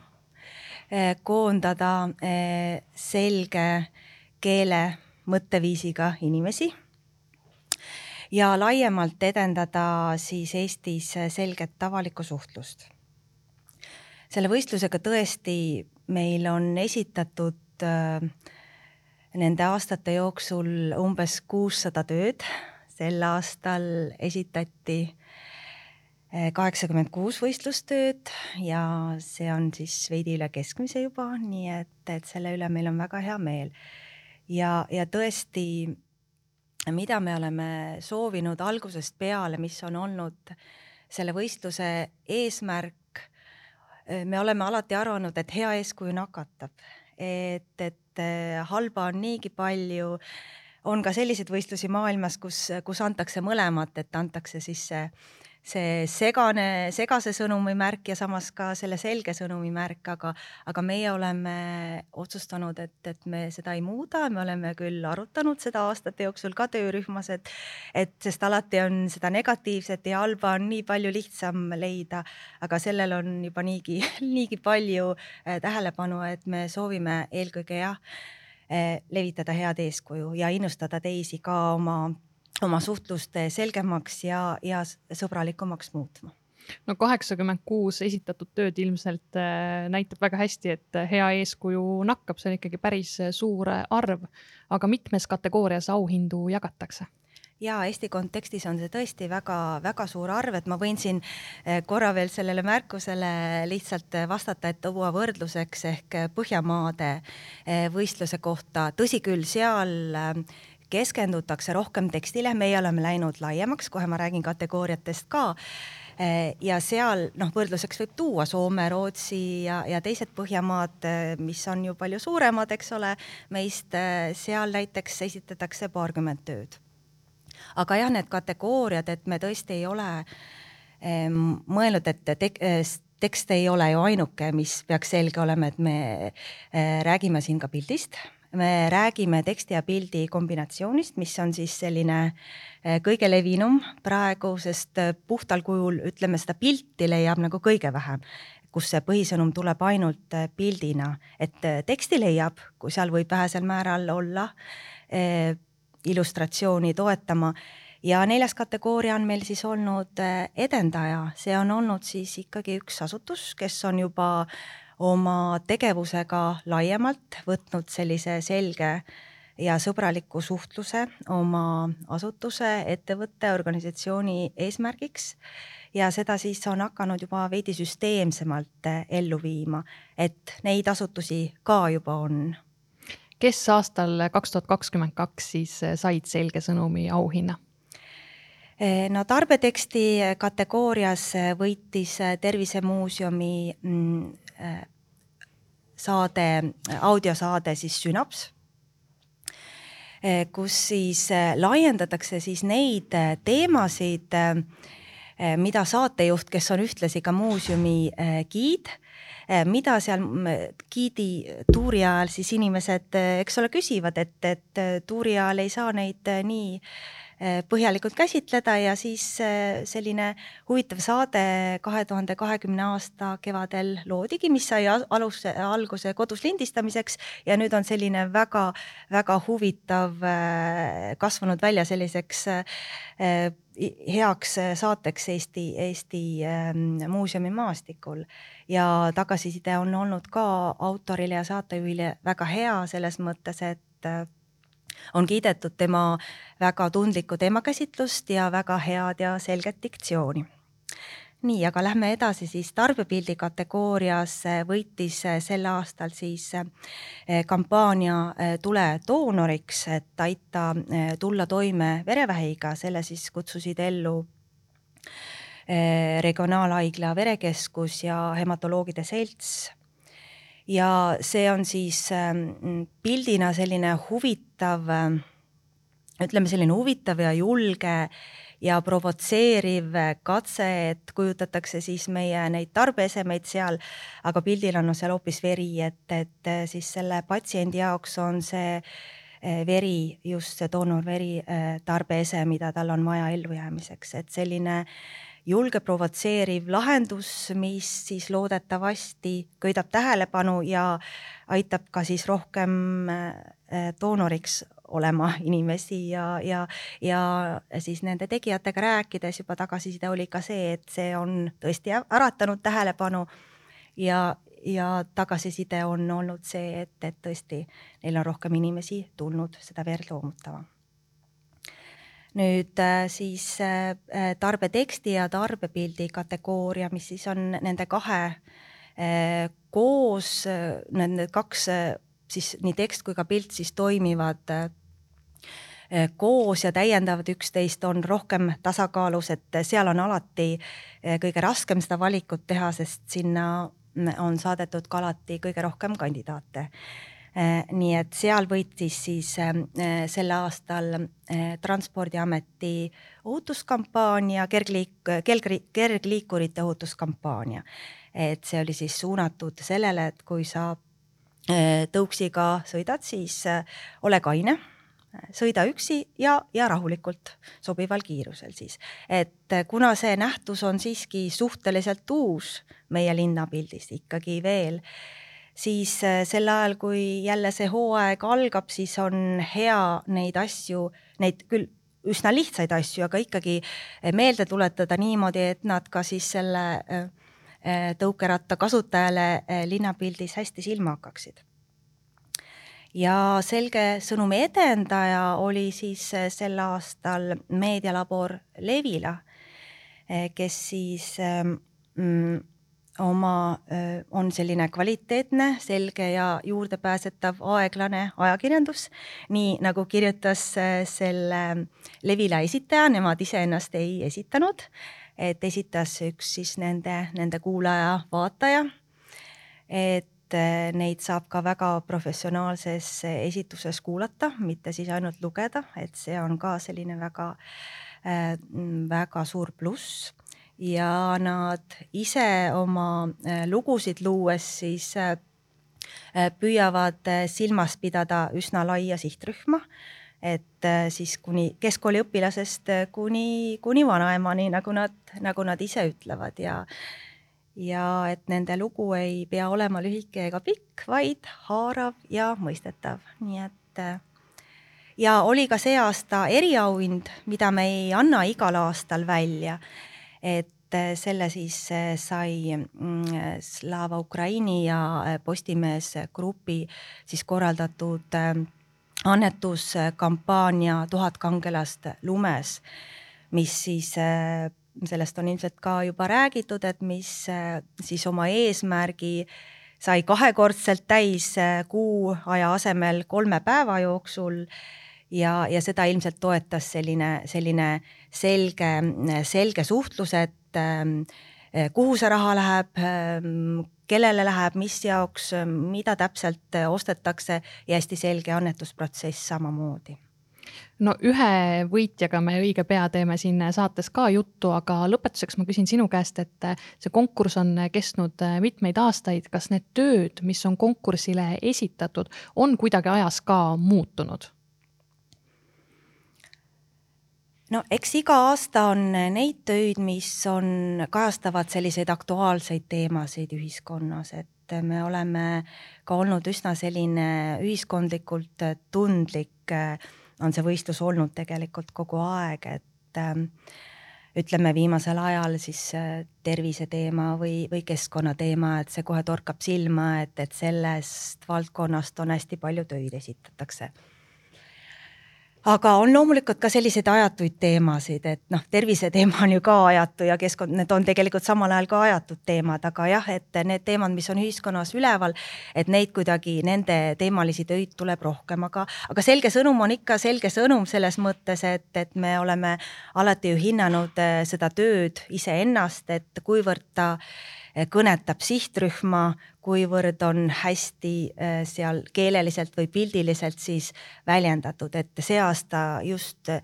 eh, koondada selge keele mõtteviisiga inimesi ja laiemalt edendada siis Eestis selget avalikku suhtlust. selle võistlusega tõesti meil on esitatud nende aastate jooksul umbes kuussada tööd sel aastal esitati eh, kaheksakümmend kuus võistlustööd ja see on siis veidi üle keskmise juba, nii et, et selle üle meil on väga hea meel. ja, ja tõesti, mida me oleme soovinud algusest peale, mis on olnud selle võistluse eesmärk, me oleme alati arvanud, et hea eeskuju nakatab, et, et eh, halba on niigi palju on ka selliseid võistlusi maailmas, kus, kus antakse mõlemat, et antakse siis see, see segane, segase sõnumi märk ja samas ka selle selge sõnumi märk, aga, aga meie oleme otsustanud, et, et me seda ei muuda, me oleme küll arutanud seda aastate jooksul ka töörühmas, et, et sest alati on seda negatiivset ja halba on nii palju lihtsam leida, aga sellel on juba niigi, niigi palju äh, tähelepanu, et me soovime eelkõige jah Eh, levitada head eeskuju ja innustada teisi ka oma, oma suhtlust selgemaks ja, ja sõbralikumaks muutma
no kaheksakümmend kuus esitatud tööd ilmselt äh, näitab väga hästi, et hea eeskuju nakkab, see on ikkagi päris suur arv. aga mitmes kategoorias auhindu jagatakse?
ja Eesti kontekstis on see tõesti väga-väga suur arv, et ma võin siin korra veel sellele märkusele lihtsalt vastata, et tuua võrdluseks ehk Põhjamaade võistluse kohta. tõsi küll, seal keskendutakse rohkem tekstile, meie oleme läinud laiemaks, kohe ma räägin kategooriatest ka. Ja seal noh, võrdluseks võib tuua Soome, Rootsi ja, ja teised Põhjamaad, mis on ju palju suuremad, eks ole, meist seal näiteks esitatakse paarkümmend tööd. Aga jah, need kategooriad, et me tõesti ei ole ähm, mõelnud, et tek, tekst ei ole ju ainuke, mis peaks selge olema, et me äh, räägime siin ka pildist me räägime teksti ja pildi kombinatsioonist, mis on siis selline äh, kõige levinum praegu, sest äh, puhtal kujul ütleme, seda pilti leiab nagu kõige vähem, kus see põhisõnum tuleb ainult pildina, et teksti leiab, kui seal võib vähesel määral olla illustratsiooni toetama. Ja neljas kategooria on meil siis olnud edendaja, see on olnud siis ikkagi üks asutus, kes on juba oma tegevusega laiemalt võtnud sellise selge ja sõbraliku suhtluse oma asutuse, ettevõtte, organisatsiooni eesmärgiks ja seda siis on hakanud juba veidi süsteemsemalt ellu viima, et neid asutusi ka juba on
kes aastal kaks tuhat kakskümmend kaks siis said selge sõnumi auhinna?
No tarbeteksti kategoorias võitis Tervisemuuseumi mm, saade, audiosaade siis Sünaps, eh, kus siis laiendatakse siis neid teemasid, mida saatejuht, kes on ühtlasi ka muuseumi giid mida seal giidi tuuri ajal siis inimesed, eks ole, küsivad, et, et tuuri ajal ei saa neid nii põhjalikult käsitleda ja siis selline huvitav saade kahe tuhande kahekümne aasta kevadel loodigi, mis sai aluse, alguse kodus lindistamiseks ja nüüd on selline väga-väga huvitav kasvanud välja selliseks heaks saateks Eesti, Eesti muuseumi maastikul. Ja tagasiside on olnud ka autorile ja saatejuhile väga hea selles mõttes, et on kiidetud tema väga tundlikku teemakäsitlust ja väga head ja selget diktsiooni. Nii, aga lähme edasi siis. Tarbepildi kategoorias võitis sel aastal siis äh, kampaania äh, Tule doonoriks, et aita tulla toime verevähiga, selle siis kutsusid ellu Eh, regionaalhaigla verekeskus ja hematoloogide selts. Ja see on siis ähm, pildina selline huvitav, ähm, ütleme selline huvitav ja julge ja provotseeriv katse, et kujutatakse siis meie neid tarbeesemeid seal, aga pildil on seal hoopis veri, et, et äh, siis selle patsiendi jaoks on see äh, veri, just see doonorveri äh, tarbeese, mida tal on vaja ellujäämiseks, et selline äh, julge provotseeriv lahendus, mis siis loodetavasti köidab tähelepanu ja aitab ka siis rohkem äh, doonoriks olema inimesi ja, ja, ja siis nende tegijatega rääkides juba tagasiside oli ka see, et see on tõesti äratanud tähelepanu ja, ja tagasiside on olnud see, et, et tõesti neil on rohkem inimesi tulnud seda verd loomutama nüüd äh, siis äh, äh, tarbeteksti ja tarbepildi kategooria, mis siis on nende kahe koos, need kaks siis nii tekst kui ka pilt siis toimivad koos ja täiendavad üksteist, on rohkem tasakaalus, et seal on alati kõige raskem seda valikut teha, sest sinna on saadetud ka alati kõige rohkem kandidaate nii et seal võitis siis äh, sel aastal äh, Transpordiameti ohutuskampaania, kergliik-, kergli-, kergliikurite ohutuskampaania. et see oli siis suunatud sellele, et kui sa tõuksiga sõidad, siis ole kaine sõida üksi ja, ja rahulikult, sobival kiirusel siis. et kuna see nähtus on siiski suhteliselt uus meie linnapildis ikkagi veel siis äh, sel ajal, kui jälle see hooaeg algab, siis on hea neid asju, neid küll üsna lihtsaid asju, aga ikkagi meelde tuletada niimoodi, et nad ka siis selle tõukeratta kasutajale linnapildis hästi silma hakkaksid. Ja selge sõnumi edendaja oli siis sel aastal meedialabor Levila, kes siis mm, oma, on selline kvaliteetne, selge ja juurdepääsetav aeglane ajakirjandus, nii nagu kirjutas selle Levila esitaja, nemad iseennast ei esitanud, et esitas üks siis nende, nende kuulaja-vaataja, et neid saab ka väga professionaalses esituses kuulata, mitte siis ainult lugeda, et see on ka selline väga, väga suur pluss ja nad ise oma äh, lugusid luues siis äh, äh, püüavad silmas pidada üsna laia sihtrühma, et siis kuni keskkooliõpilasest kuni, kuni vanaemani, nagu nad, nagu nad ise ütlevad. Ja ja et nende lugu ei pea olema lühike ega pikk, vaid haarav ja mõistetav, nii et ja oli ka see aasta eriauhind, mida me ei anna igal aastal välja et äh, selle siis äh, sai mm, Slava Ukraini ja äh, Postimees Grupi siis korraldatud annetuskampaania Tuhat kangelast lumes, mis siis sellest on ilmselt ka juba räägitud, et mis siis oma eesmärgi sai kahekordselt täis kuu aja asemel kolme päeva jooksul ja, ja seda ilmselt toetas selline, selline selge, selge suhtlus, et ähm, kuhu see raha läheb, ähm, kellele läheb, mis jaoks, mida täpselt ostetakse ja hästi selge annetusprotsess samamoodi
no ühe võitjaga me õige pea teeme siin saates ka juttu, aga lõpetuseks ma küsin sinu käest, et see konkurss on kestnud mitmeid aastaid, kas need tööd, mis on konkursile esitatud, on kuidagi ajas ka muutunud?
No eks iga aasta on neid töid, mis on, kajastavad selliseid aktuaalseid teemasid ühiskonnas, et me oleme ka olnud üsna selline ühiskondlikult tundlik, on see võistlus olnud tegelikult kogu aeg, et ütleme viimasel ajal siis terviseteema või, või keskkonnateema, et see kohe torkab silma, et, et sellest valdkonnast on hästi palju töid esitatakse aga on loomulikult ka selliseid ajatuid teemasid, et noh, terviseteema on ju ka ajatu ja keskkond, need on tegelikult samal ajal ka ajatud teemad, aga jah, et need teemad, mis on ühiskonnas üleval, et neid kuidagi, nende teemalisi töid tuleb rohkem, aga, aga selge sõnum on ikka selge sõnum selles mõttes, et, et me oleme alati ju hinnanud eh, seda tööd iseennast, et kuivõrd ta kõnetab sihtrühma, kuivõrd on hästi äh, seal keeleliselt või pildiliselt siis väljendatud, et see aasta just äh,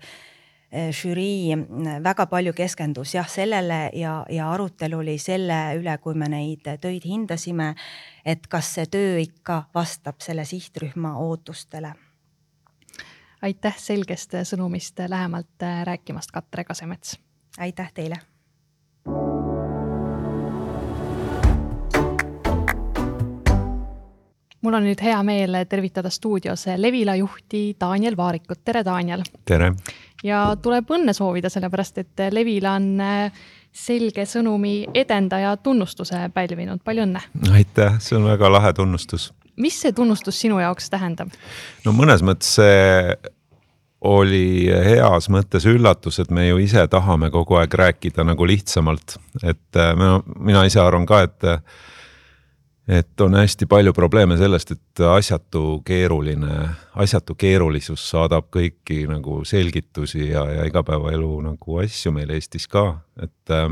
žürii väga palju keskendus jah sellele ja, ja arutelu oli selle üle, kui me neid töid hindasime, et kas see töö ikka vastab selle sihtrühma ootustele.
aitäh selgest sõnumist lähemalt rääkimast, Katre Kasemets.
aitäh teile
mul on nüüd hea meel tervitada stuudios Levila juhti Daniel Vaarikut, tere Daniel!
tere!
ja tuleb õnne soovida, sellepärast et Levila on äh, selge sõnumi edendaja tunnustuse pälvinud, palju õnne!
aitäh, see on väga lahe tunnustus.
mis see tunnustus sinu jaoks tähendab?
no mõnes mõttes see oli heas mõttes üllatus, et me ju ise tahame kogu aeg rääkida nagu lihtsamalt, et äh, mina, mina ise arvan ka, et et on hästi palju probleeme sellest, et asjatu keeruline, asjatu keerulisus saadab kõiki nagu selgitusi ja, ja igapäevaelu nagu asju meil Eestis ka, et äh,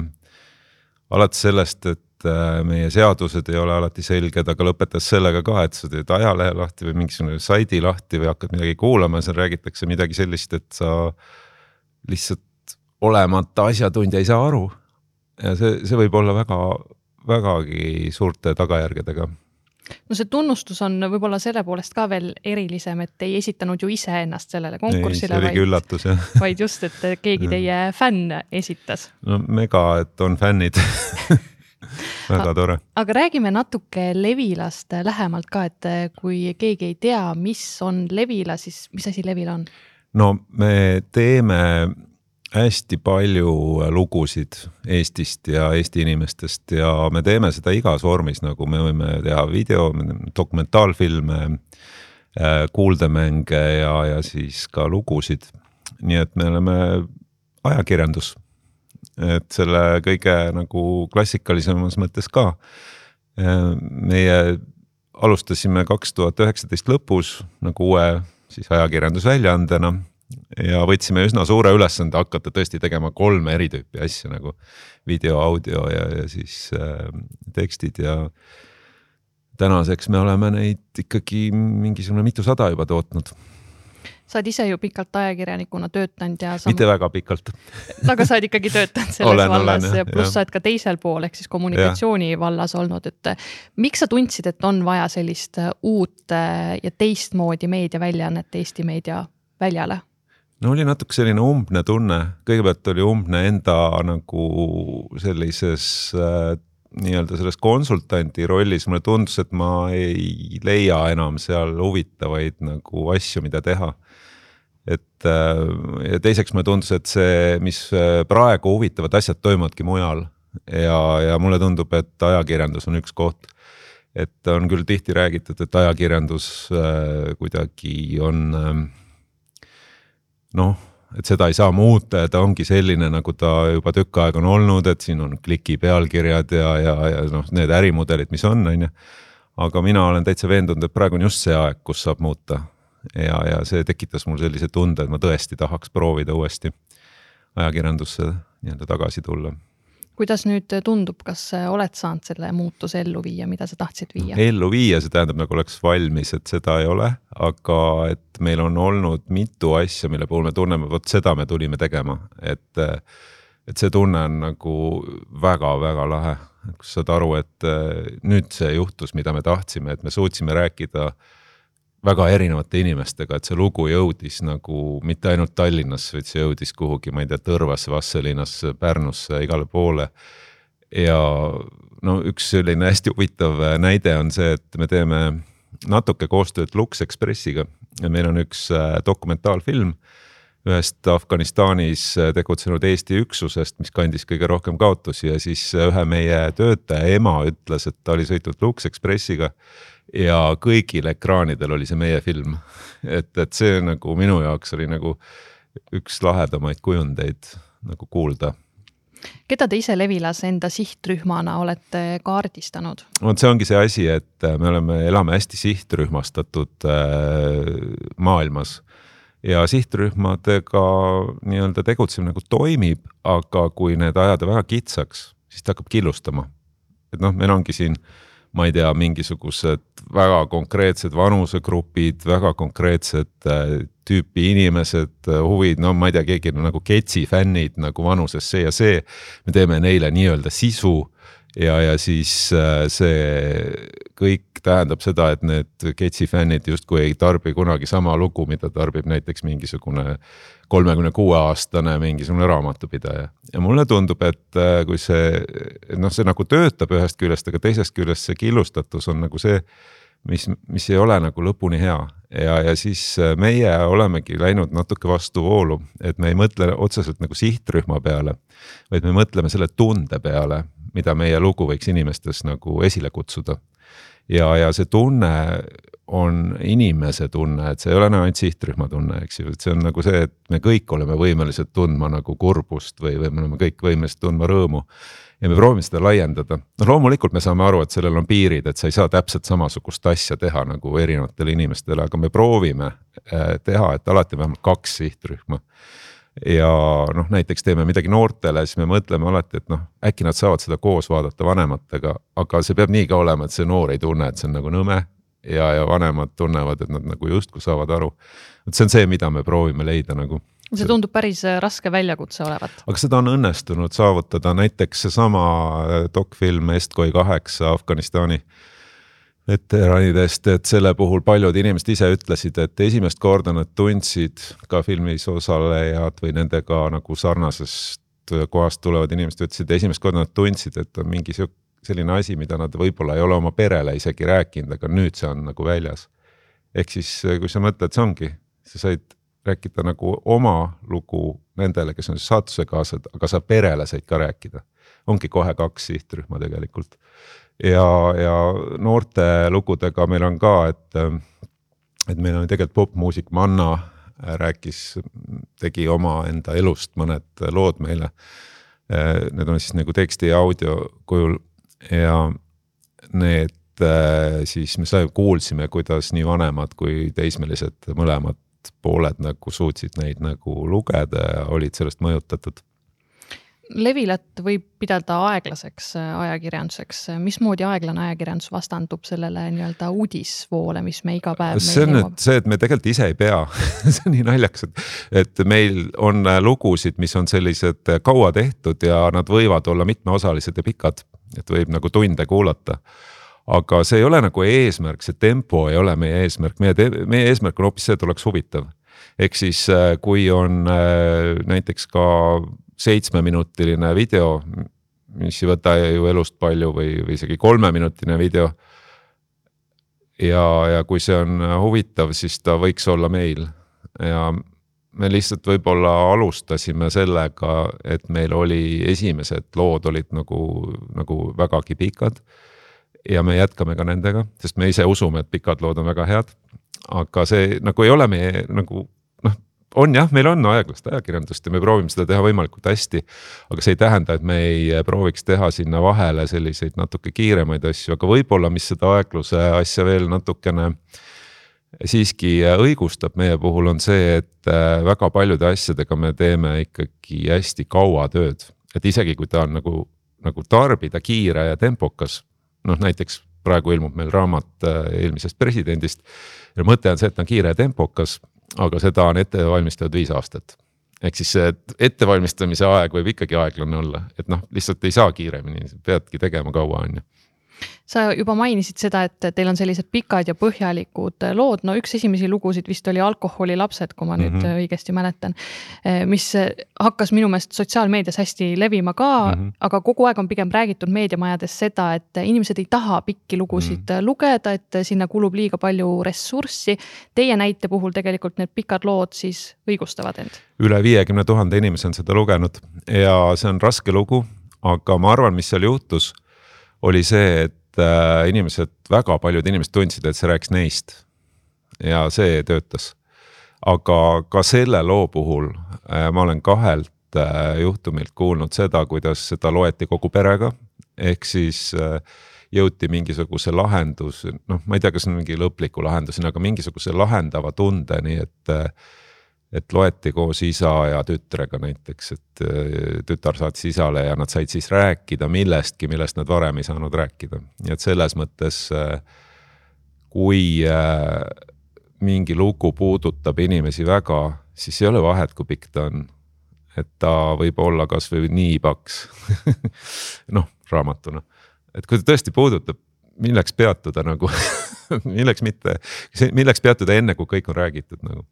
alates sellest, et äh, meie seadused ei ole alati selged, aga lõpetas sellega ka, et sa teed ajalehe lahti või mingisugune saidi lahti või hakkad midagi kuulama ja seal räägitakse midagi sellist, et sa lihtsalt olemata asjatundja ei saa aru. ja see, see võib olla väga vägagi suurte tagajärgedega
no see tunnustus on võib-olla selle poolest ka veel erilisem, et ei esitanud ju iseennast sellele konkursile.
see oligi üllatus jah.
vaid just, et keegi teie fänn esitas.
no mega, et on fännid väga tore.
aga räägime natuke Levilast lähemalt ka, et kui keegi ei tea, mis on Levila, siis mis asi Levila on?
no me teeme hästi palju lugusid Eestist ja Eesti inimestest ja me teeme seda igas vormis, nagu me võime teha video, dokumentaalfilme, äh, kuuldemänge ja, ja siis ka lugusid. nii et me oleme ajakirjandus, et selle kõige nagu klassikalisemas mõttes ka. Äh, meie alustasime kaks tuhat üheksateist lõpus nagu uue siis ajakirjandusväljaandena ja võtsime üsna suure ülesande hakata tõesti tegema kolme eri tüüpi asju nagu video, audio ja, ja siis äh, tekstid ja tänaseks me oleme neid ikkagi mingisugune mitusada juba tootnud.
sa oled ise ju pikalt ajakirjanikuna töötanud ja
sam... mitte väga pikalt
aga sa oled ikkagi töötanud selles olen, vallas olen, ja pluss sa oled ka teisel pool ehk siis kommunikatsiooni ja. vallas olnud, et miks sa tundsid, et on vaja sellist uut ja teistmoodi meediaväljaannet Eesti meedia väljale?
No oli natuke selline umbne tunne, kõigepealt oli umbne enda nagu sellises äh, nii-öelda selles konsultandi rollis, mulle tundus, et ma ei leia enam seal huvitavaid nagu asju, mida teha. et äh, ja teiseks mulle tundus, et see, mis äh, praegu huvitavad asjad toimuvadki mujal. Ja, ja mulle tundub, et ajakirjandus on üks koht. Et on küll tihti räägitud, et ajakirjandus äh, kuidagi on äh, noh, et seda ei saa muuta ja ta ongi selline, nagu ta juba tükk aega on olnud, et siin on kliki pealkirjad ja, ja, ja noh, need ärimudelid, mis on, on ju. aga mina olen täitsa veendunud, et praegu on just see aeg, kus saab muuta. ja, ja see tekitas mul sellise tunde, et ma tõesti tahaks proovida uuesti ajakirjandusse nii-öelda tagasi tulla
kuidas nüüd tundub, kas oled saanud selle muutuse ellu viia, mida sa tahtsid viia?
ellu viia, see tähendab nagu oleks valmis, et seda ei ole, aga et meil on olnud mitu asja, mille puhul me tunneme, vot seda me tulime tegema, et et see tunne on nagu väga-väga lahe, kus saad aru, et nüüd see juhtus, mida me tahtsime, et me suutsime rääkida väga erinevate inimestega, et see lugu jõudis nagu mitte ainult Tallinnasse, vaid see jõudis kuhugi, ma ei tea, Tõrvasse, Vastseliinasse, Pärnusse, igale poole. ja no üks selline hästi huvitav näide on see, et me teeme natuke koostööd Lux Expressiga ja meil on üks äh, dokumentaalfilm ühest Afganistanis äh, tegutsenud Eesti üksusest, mis kandis kõige rohkem kaotusi ja siis ühe meie töötaja ema ütles, et ta oli sõitnud Lux Expressiga ja kõigil ekraanidel oli see meie film. et, et see nagu minu jaoks oli nagu üks lahedamaid kujundeid nagu kuulda
keda te ise Levilas enda sihtrühmana olete kaardistanud?
vot see ongi see asi, et me oleme, elame hästi sihtrühmastatud äh, maailmas ja sihtrühmadega nii-öelda tegutsemine nagu toimib, aga kui need ajada väga kitsaks, siis ta hakkab killustama. et noh, meil ongi siin ma ei tea, mingisugused väga konkreetsed vanusegrupid, väga konkreetsed äh, tüüpi inimesed, äh, huvid, no ma ei tea, keegi on nagu Ketsi fännid nagu vanuses see ja see. me teeme neile nii-öelda sisu ja, ja siis äh, see kõik tähendab seda, et need Ketsi fännid justkui ei tarbi kunagi sama lugu, mida tarbib näiteks mingisugune kolmekümne kuue aastane mingisugune raamatupidaja. ja mulle tundub, et äh, kui see, noh, see nagu töötab ühest küljest, aga teisest küljest see killustatus on nagu see, mis, mis ei ole nagu lõpuni hea ja, ja siis äh, meie olemegi läinud natuke vastuvoolu, et me ei mõtle otseselt nagu sihtrühma peale, vaid me mõtleme selle tunde peale, mida meie lugu võiks inimestes nagu esile kutsuda. ja, ja see tunne on inimese tunne, et see ei ole enam ainult sihtrühma tunne, eks ju, et see on nagu see, et me kõik oleme võimelised tundma nagu kurbust või, või me oleme kõik võimelised tundma rõõmu. ja me proovime seda laiendada, noh loomulikult me saame aru, et sellel on piirid, et sa ei saa täpselt samasugust asja teha nagu erinevatele inimestele, aga me proovime äh, teha, et alati vähemalt kaks sihtrühma ja noh, näiteks teeme midagi noortele, siis me mõtleme alati, et noh, äkki nad saavad seda koos vaadata vanematega, aga see peab nii ka olema, et see noor ei tunne, et see on nagu nõme ja, ja vanemad tunnevad, et nad nagu justkui saavad aru. et see on see, mida me proovime leida nagu
see tundub päris äh, raske väljakutse olevat.
aga seda on õnnestunud saavutada, näiteks seesama äh, dokfilm Estkoi kaheksa Afganistani veteranidest, et selle puhul paljud inimesed ise ütlesid, et esimest korda nad tundsid ka filmis osalejad või nendega nagu sarnasest kohast tulevad inimesed ütlesid, esimest korda nad tundsid, et on mingi sihuke selline asi, mida nad võib-olla ei ole oma perele isegi rääkinud, aga nüüd see on nagu väljas. ehk siis, kui sa mõtled, see ongi, sa said rääkida nagu oma lugu nendele, kes on siis saatusekaaslased, aga saab perele said ka rääkida. ongi kohe kaks sihtrühma tegelikult. Ja, ja noorte lugudega meil on ka, et, et meil on tegelikult popmuusik Manna rääkis, tegi omaenda elust mõned lood meile. Need on siis nagu teksti ja audio kujul ja need siis me sai, kuulsime, kuidas nii vanemad kui teismelised mõlemad pooled nagu suutsid neid nagu lugeda ja olid sellest mõjutatud.
Levilat võib pidada aeglaseks äh, ajakirjanduseks, mismoodi aeglane ajakirjandus vastandub sellele nii-öelda uudisvoole, mis me iga päev.
see on nüüd see, et me tegelikult ise ei pea see on nii naljakas, et, et meil on äh, lugusid, mis on sellised äh, kaua tehtud ja nad võivad olla mitmeosalised ja pikad, et võib nagu tunde kuulata aga see ei ole nagu eesmärk, see tempo ei ole meie eesmärk, meie, meie eesmärk on hoopis see, et oleks huvitav. ehk siis, kui on näiteks ka seitsmeminutiline video, mis ei võta ju elust palju või, või isegi kolmeminutine video. ja, ja kui see on huvitav, siis ta võiks olla meil ja me lihtsalt võib-olla alustasime sellega, et meil oli esimesed lood olid nagu, nagu vägagi pikad ja me jätkame ka nendega, sest me ise usume, et pikad lood on väga head. aga see nagu ei ole meie nagu on jah, meil on aeglast ajakirjandust ja me proovime seda teha võimalikult hästi. aga see ei tähenda, et me ei prooviks teha sinna vahele selliseid natuke kiiremaid asju, aga võib-olla, mis seda aegluse asja veel natukene siiski õigustab meie puhul on see, et äh, väga paljude asjadega me teeme ikkagi hästi kaua tööd, et isegi kui ta on nagu, nagu tarbida kiire ja tempokas, noh, näiteks praegu ilmub meil raamat eelmisest presidendist ja mõte on see, et ta on kiire ja tempokas, aga seda on ette valmistatud viis aastat. ehk siis see ettevalmistamise aeg võib ikkagi aeglane olla, et noh, lihtsalt ei saa kiiremini, peadki tegema kaua, on ju
sa juba mainisid seda, et teil on sellised pikad ja põhjalikud lood, no üks esimesi lugusid vist oli Alkoholilapsed, kui ma nüüd mm -hmm. õigesti mäletan. Eh, mis hakkas minu meelest sotsiaalmeedias hästi levima ka mm, -hmm. aga kogu aeg on pigem räägitud meediamajades seda, et inimesed ei taha pikki lugusid mm -hmm. lugeda, et sinna kulub liiga palju ressurssi. Teie näite puhul tegelikult need pikad lood siis õigustavad end.
üle viiekümne tuhande inimese on seda lugenud ja see on raske lugu, aga ma arvan, mis seal juhtus oli see, et äh, inimesed, väga paljud inimesed tundsid, et see rääkis neist. ja see töötas. aga ka selle loo puhul äh, ma olen kahelt äh, juhtumilt kuulnud seda, kuidas seda loeti kogu perega, ehk siis jõuti mingisuguse lahendus, noh, ma ei tea, kas mingi lõpliku lahenduseni, aga mingisuguse lahendava tundeni, et et loeti koos isa ja tütrega näiteks, et äh, tütar saatis isale ja nad said siis rääkida millestki, millest nad varem ei saanud rääkida, nii et selles mõttes äh, kui äh, mingi lugu puudutab inimesi väga, siis ei ole vahet, kui pikk ta on. et ta võib olla kasvõi nii paks noh, raamatuna, et kui ta tõesti puudutab, milleks peatuda nagu milleks mitte, milleks peatuda enne, kui kõik on räägitud nagu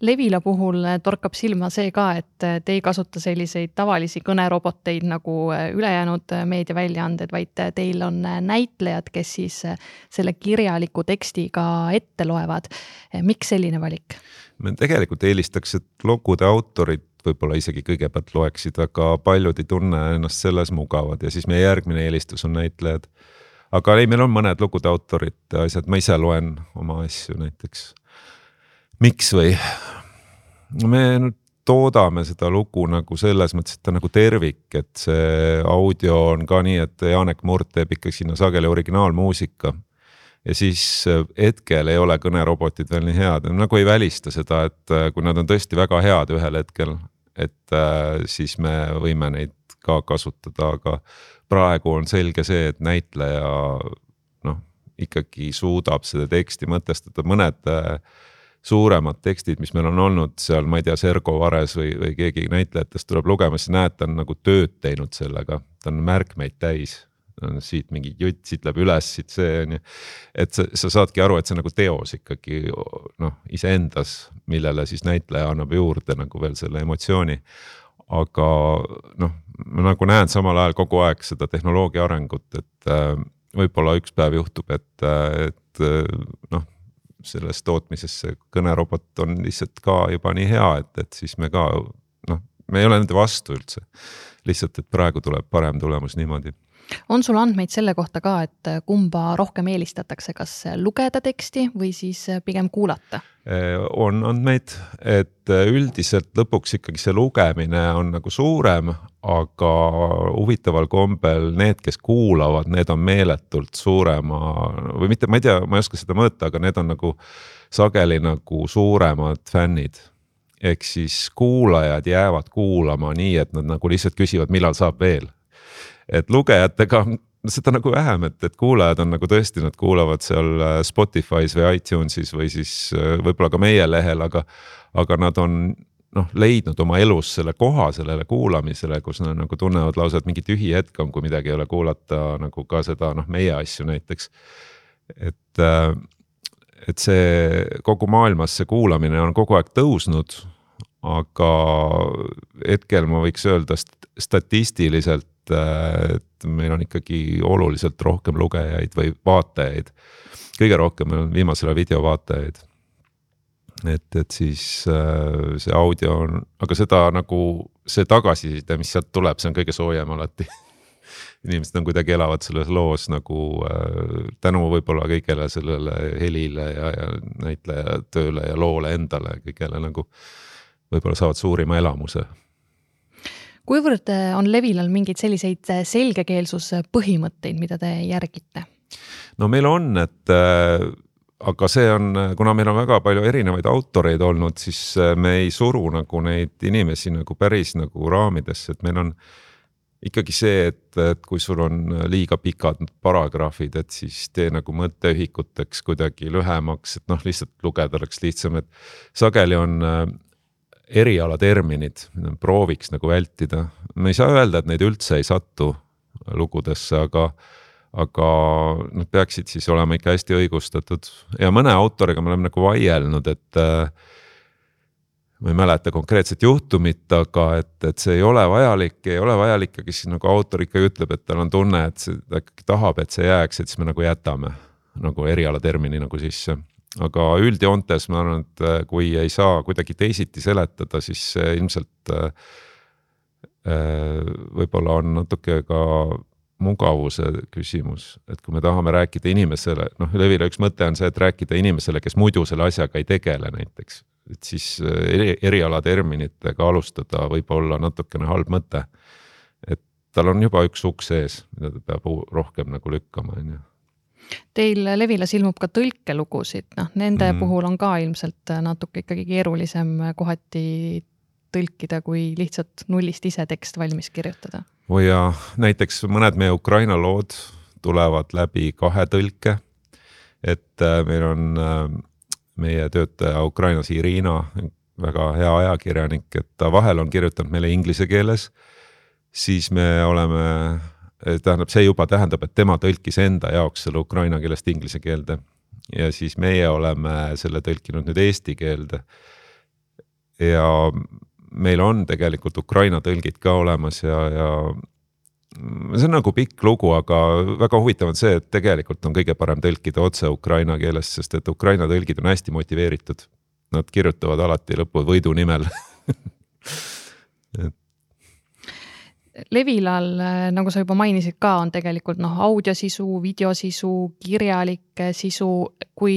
Levila puhul torkab silma see ka, et te ei kasuta selliseid tavalisi kõneroboteid nagu ülejäänud meediaväljaanded, vaid teil on näitlejad, kes siis selle kirjaliku teksti ka ette loevad. miks selline valik?
me tegelikult eelistaks, et lugude autorid võib-olla isegi kõigepealt loeksid, aga paljud ei tunne ennast selles mugavad ja siis meie järgmine eelistus on näitlejad. aga ei, meil on mõned lugude autorid, asjad, ma ise loen oma asju näiteks miks või? me nüüd toodame seda lugu nagu selles mõttes, et ta nagu tervik, et see audio on ka nii, et Janek Murd teeb ikka sinna sageli originaalmuusika. ja siis äh, hetkel ei ole kõnerobotid veel nii head, nagu ei välista seda, et äh, kui nad on tõesti väga head ühel hetkel, et äh, siis me võime neid ka kasutada, aga praegu on selge see, et näitleja noh, ikkagi suudab seda teksti mõtestada, mõned äh, suuremad tekstid, mis meil on olnud seal, ma ei tea, Sergo Vares või, või keegi näitlejatest tuleb lugema, siis näed, ta on nagu tööd teinud sellega, ta on märkmeid täis. siit mingi jutt, siit läheb üles, siit see on ju. et sa, sa saadki aru, et see on nagu teos ikkagi noh, iseendas, millele siis näitleja annab juurde nagu veel selle emotsiooni. aga noh, ma nagu näen samal ajal kogu aeg seda tehnoloogia arengut, et äh, võib-olla üks päev juhtub, et, et noh selles tootmises see kõnerobot on lihtsalt ka juba nii hea, et, et siis me ka noh, me ei ole nende vastu üldse. lihtsalt, et praegu tuleb parem tulemus niimoodi
on sul andmeid selle kohta ka, et kumba rohkem eelistatakse, kas lugeda teksti või siis pigem kuulata?
on andmeid, et üldiselt lõpuks ikkagi see lugemine on nagu suurem, aga huvitaval kombel need, kes kuulavad, need on meeletult suurema või mitte, ma ei tea, ma ei oska seda mõõta, aga need on nagu sageli nagu suuremad fännid ehk siis kuulajad jäävad kuulama nii, et nad nagu lihtsalt küsivad, millal saab veel et lugejatega seda nagu vähem, et, et kuulajad on nagu tõesti, nad kuulavad seal äh, Spotify's või iTunes'is või siis äh, võib-olla ka meie lehel, aga, aga nad on noh, leidnud oma elus selle koha sellele kuulamisele, kus nad nagu tunnevad lausa, et mingi tühi hetk on, kui midagi ei ole kuulata nagu ka seda noh, meie asju näiteks. et, äh, et see kogu maailmas see kuulamine on kogu aeg tõusnud, aga hetkel ma võiks öelda statistiliselt et, et meil on ikkagi oluliselt rohkem lugejaid või vaatajaid. kõige rohkem on viimasel ajal videovaatajaid. et, et siis äh, see audio on, aga seda nagu see tagasiside, mis sealt tuleb, see on kõige soojem alati inimesed on kuidagi elavad selles loos nagu äh, tänu võib-olla kõigele sellele helile ja, ja näitleja tööle ja loole endale, kõigele nagu võib-olla saavad suurima elamuse
kuivõrd äh, on Levilal mingeid selliseid äh, selgekeelsuse põhimõtteid, mida te järgite?
no meil on, et äh, aga see on, kuna meil on väga palju erinevaid autoreid olnud, siis äh, me ei suru nagu neid inimesi nagu päris nagu raamidesse, et meil on ikkagi see, et, et kui sul on liiga pikad paragrahvid, et siis tee nagu mõtteühikuteks kuidagi lühemaks, et noh, lihtsalt lugeda oleks lihtsam, et sageli on erialaterminid, mida prooviks nagu vältida. me ei saa öelda, et neid üldse ei satu lugudesse, aga, aga nad peaksid siis olema ikka hästi õigustatud. Ja mõne autoriga me oleme nagu vaielnud, et äh, ma ei mäleta konkreetset juhtumit, aga et, et see ei ole vajalik, ei ole vajalik, aga siis nagu autor ikkagi ütleb, et tal on tunne, et see, ta ikkagi tahab, et see jääks, et siis me nagu jätame nagu erialatermini nagu sisse aga üldjoontes ma arvan, et äh, kui ei saa kuidagi teisiti seletada, siis ilmselt äh, äh, võib-olla on natuke ka mugavuse küsimus, et kui me tahame rääkida inimesele, noh, Levile üks mõte on see, et rääkida inimesele, kes muidu selle asjaga ei tegele näiteks, et siis eri, erialaterminitega alustada võib olla natukene halb mõte. et tal on juba üks uks ees, mida ta peab rohkem nagu lükkama, on ju
Teil Levilas ilmub ka tõlkelugusid, noh, nende mm. puhul on ka ilmselt natuke ikkagi keerulisem kohati tõlkida, kui lihtsalt nullist ise tekst valmis kirjutada.
oi jaa, näiteks mõned meie Ukraina lood tulevad läbi kahe tõlke. et äh, meil on äh, meie töötaja Ukrainas Irina, väga hea ajakirjanik, et ta vahel on kirjutanud meile inglise keeles, siis me oleme tähendab, see juba tähendab, et tema tõlkis enda jaoks selle ukraina keelest inglise keelde ja siis meie oleme selle tõlkinud nüüd eesti keelde. ja meil on tegelikult Ukraina tõlgid ka olemas ja, ja see on nagu pikk lugu, aga väga huvitav on see, et tegelikult on kõige parem tõlkida otse ukraina keelest, sest et Ukraina tõlgid on hästi motiveeritud. Nad kirjutavad alati lõppu võidu nimel
Levilal, nagu sa juba mainisid ka, on tegelikult noh, audiosisu, videosisu, kirjalik sisu, kui,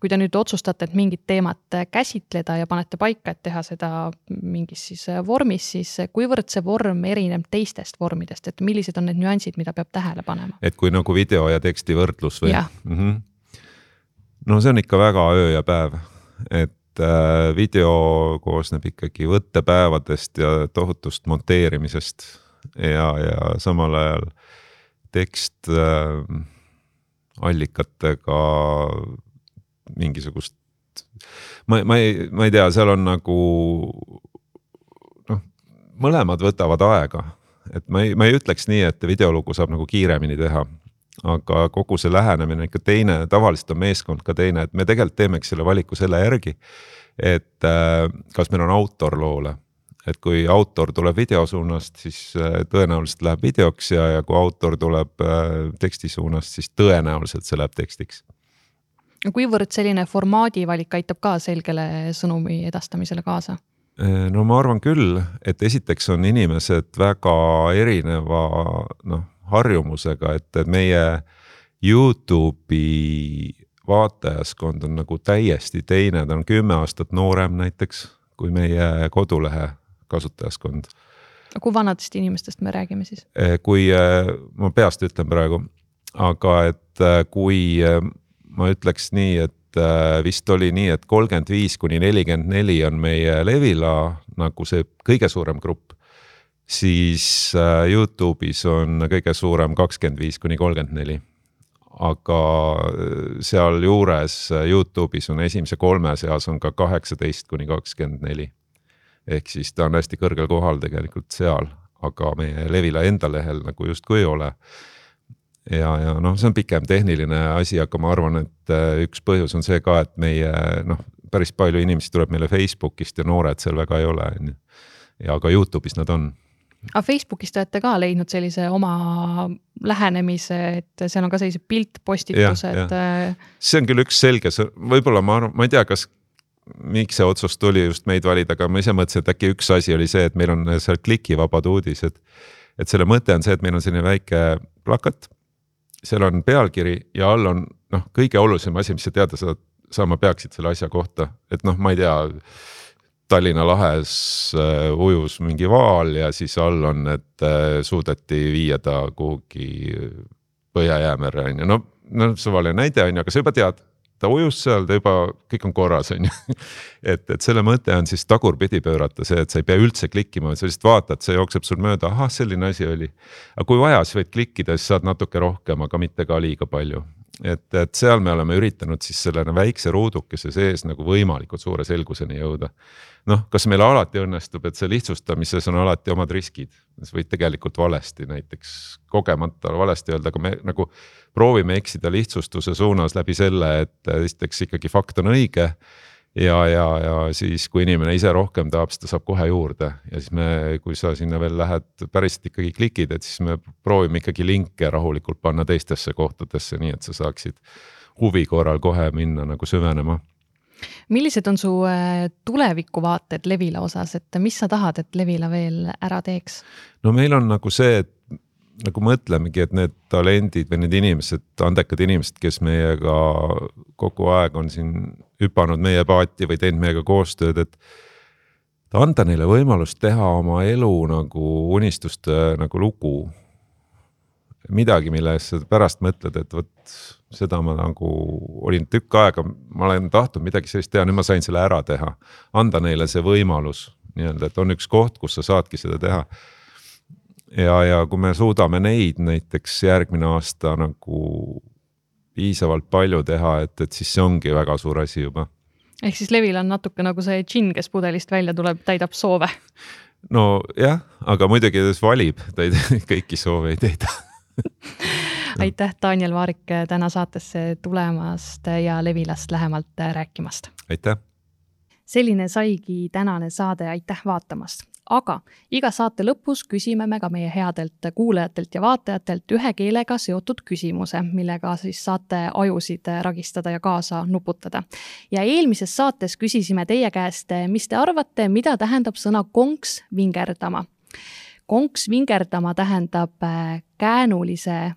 kui te nüüd otsustate, et mingit teemat käsitleda ja panete paika, et teha seda mingis siis vormis, siis kuivõrd see vorm erineb teistest vormidest, et millised on need nüansid, mida peab tähele panema?
et kui nagu video ja teksti võrdlus või? Mm -hmm. no see on ikka väga öö ja päev, et äh, video koosneb ikkagi võttepäevadest ja tohutust monteerimisest ja, ja samal ajal tekst äh, allikatega mingisugust, ma, ma ei, ma ei tea, seal on nagu noh, mõlemad võtavad aega, et ma ei, ma ei ütleks nii, et videolugu saab nagu kiiremini teha aga kogu see lähenemine ikka teine, tavaliselt on meeskond ka teine, et me tegelikult teemegi selle valiku selle järgi. et äh, kas meil on autor loole et kui autor tuleb video suunast, siis äh, tõenäoliselt läheb videoks ja, ja kui autor tuleb äh, teksti suunast, siis tõenäoliselt see läheb tekstiks.
kuivõrd selline formaadi valik aitab ka selgele sõnumi edastamisele kaasa?
no ma arvan küll, et esiteks on inimesed väga erineva noh, harjumusega, et meie Youtube'i vaatajaskond on nagu täiesti teine, ta on kümme aastat noorem näiteks kui meie kodulehe kasutajaskond.
kui vanadest inimestest me räägime siis?
kui ma peast ütlen praegu, aga et kui ma ütleks nii, et vist oli nii, et kolmkümmend viis kuni nelikümmend neli on meie Levila nagu see kõige suurem grupp, siis Youtube'is on kõige suurem kakskümmend viis kuni kolmkümmend neli aga sealjuures Youtube'is on esimese kolme seas on ka kaheksateist kuni kakskümmend neli. Ehk siis ta on hästi kõrgel kohal tegelikult seal, aga meie Levila enda lehel nagu justkui ei ole ja, ja noh, see on pikem tehniline asi, aga ma arvan, et äh, üks põhjus on see ka, et meie noh, päris palju inimesi tuleb meile Facebookist ja noored seal väga ei ole, on ju. ja ka Youtube'is nad on.
aga Facebookis te olete ka leidnud sellise oma lähenemise, et seal on ka sellised piltpostitused.
Äh, see on küll üks selge, võib-olla ma arvan, ma ei tea, kas miks see otsus tuli just meid valida, aga ma ise mõtlesin, et äkki üks asi oli see, et meil on seal klikivabad uudised. et selle mõte on see, et meil on selline väike plakat seal on pealkiri ja all on noh, kõige olulisem asi, mis sa teada saad, saama peaksid selle asja kohta, et noh, ma ei tea. Tallinna lahes äh, ujus mingi vaal ja siis all on, et äh, suudeti viia ta kuhugi Põhja-Jäämerre on ju, no, no suvaline näide on ju, aga sa juba tead ta ujus seal, ta juba, kõik on korras, on ju. et, et selle mõte on siis tagurpidi pöörata see, et sa ei pea üldse klikkima, sa lihtsalt vaatad, see jookseb sul mööda, ahah, selline asi oli. aga kui vaja, siis võid klikkida, siis saad natuke rohkem, aga mitte ka liiga palju et, et seal me oleme üritanud siis selle väikse ruudukese sees nagu võimalikult suure selguseni jõuda. noh, kas meil alati õnnestub, et see lihtsustamises on alati omad riskid, sa võid tegelikult valesti näiteks kogemata valesti öelda, aga me nagu proovime eksida lihtsustuse suunas läbi selle, et esiteks ikkagi fakt on õige ja, ja, ja siis, kui inimene ise rohkem tahab, siis ta saab kohe juurde. Ja siis me, kui sa sinna veel lähed päriselt ikkagi klikid, et siis me proovime ikkagi linke rahulikult panna teistesse kohtadesse, nii et sa saaksid huvi korral kohe minna nagu süvenema.
Millised on su äh, tulevikuvaated Levila osas, et mis sa tahad, et Levila veel ära teeks?
no meil on nagu see, et nagu mõtlemegi, et need talendid või need inimesed, andekad inimesed, kes meiega kogu aeg on siin hüpanud meie paati või teinud meiega koostööd, et anda neile võimalust teha oma elu nagu unistuste nagu lugu. midagi, mille eest sa pärast mõtled, et vot seda ma nagu olin tükk aega, ma olen tahtnud midagi sellist teha, nüüd ma sain selle ära teha. anda neile see võimalus nii-öelda, et on üks koht, kus sa saadki seda teha ja, ja kui me suudame neid näiteks järgmine aasta nagu piisavalt palju teha, et, et siis see ongi väga suur asi juba.
ehk siis Levil on natuke nagu see džinn, kes pudelist välja tuleb, täidab soove.
nojah, aga muidugi ta valib, ta ei kõiki soove ei täida
aitäh, Daniel Vaarik, täna saatesse tulemast ja Levilast lähemalt rääkimast.
aitäh.
selline saigi tänane saade, aitäh vaatamast aga iga saate lõpus küsime me ka meie headelt kuulajatelt ja vaatajatelt ühe keelega seotud küsimuse, millega siis saate ajusid ragistada ja kaasa nuputada. ja eelmises saates küsisime teie käest, mis te arvate, mida tähendab sõna konks vingerdama? konks vingerdama tähendab äh, käänulise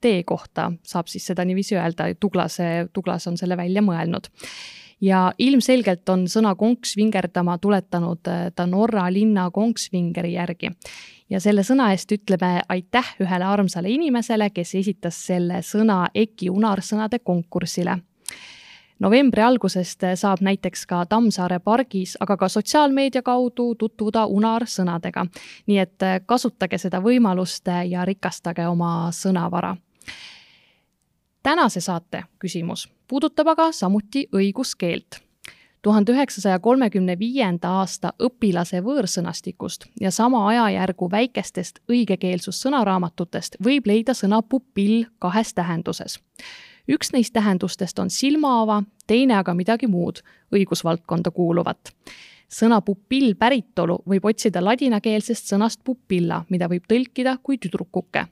tee kohta, saab siis seda niiviisi öelda, Tuglase, Tuglas on selle välja mõelnud ja ilmselgelt on sõna konks vingerdama tuletanud äh, ta Norra linna Kongsvingeri järgi. ja selle sõna eest ütleme aitäh ühele armsale inimesele, kes esitas selle sõna EKI unarsõnade konkursile novembri algusest saab näiteks ka Tammsaare pargis, aga ka sotsiaalmeedia kaudu tutvuda unarsõnadega. nii et äh, kasutage seda võimalust ja rikastage oma sõnavara tänase saate küsimus puudutab aga samuti õiguskeelt. tuhande üheksasaja kolmekümne viienda aasta õpilase võõrsõnastikust ja sama ajajärgu väikestest õigekeelsussõnaraamatutest võib leida sõna pupill kahes tähenduses. üks neist tähendustest on silmaava, teine aga midagi muud, õigusvaldkonda kuuluvat sõna pupill päritolu võib otsida ladinakeelsest sõnast pupilla, mida võib tõlkida kui tüdrukuke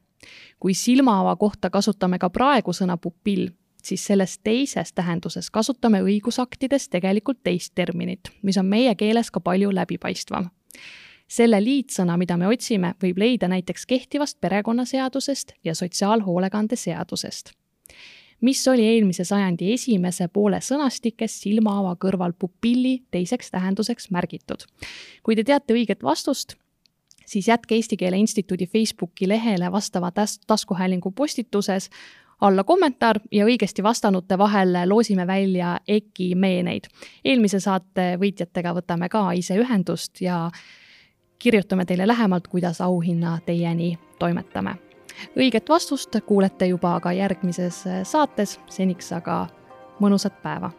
kui silmaava kohta kasutame ka praegu sõna pupill, siis selles teises tähenduses kasutame õigusaktides tegelikult teist terminit, mis on meie keeles ka palju läbipaistvam. selle liitsõna, mida me otsime, võib leida näiteks kehtivast perekonnaseadusest ja sotsiaalhoolekande seadusest mis oli eelmise sajandi esimese poole sõnastikes silmaava kõrval pupilli teiseks tähenduseks märgitud. kui te teate õiget vastust, siis jätke Eesti Keele Instituudi Facebooki lehele vastava tas-, taskuhäälingu postituses alla kommentaar ja õigesti vastanute vahel loosime välja EKI meeneid. eelmise saate võitjatega võtame ka ise ühendust ja kirjutame teile lähemalt, kuidas auhinna teieni toimetame. õiget vastust kuulete juba ka järgmises saates, seniks aga mõnusat päeva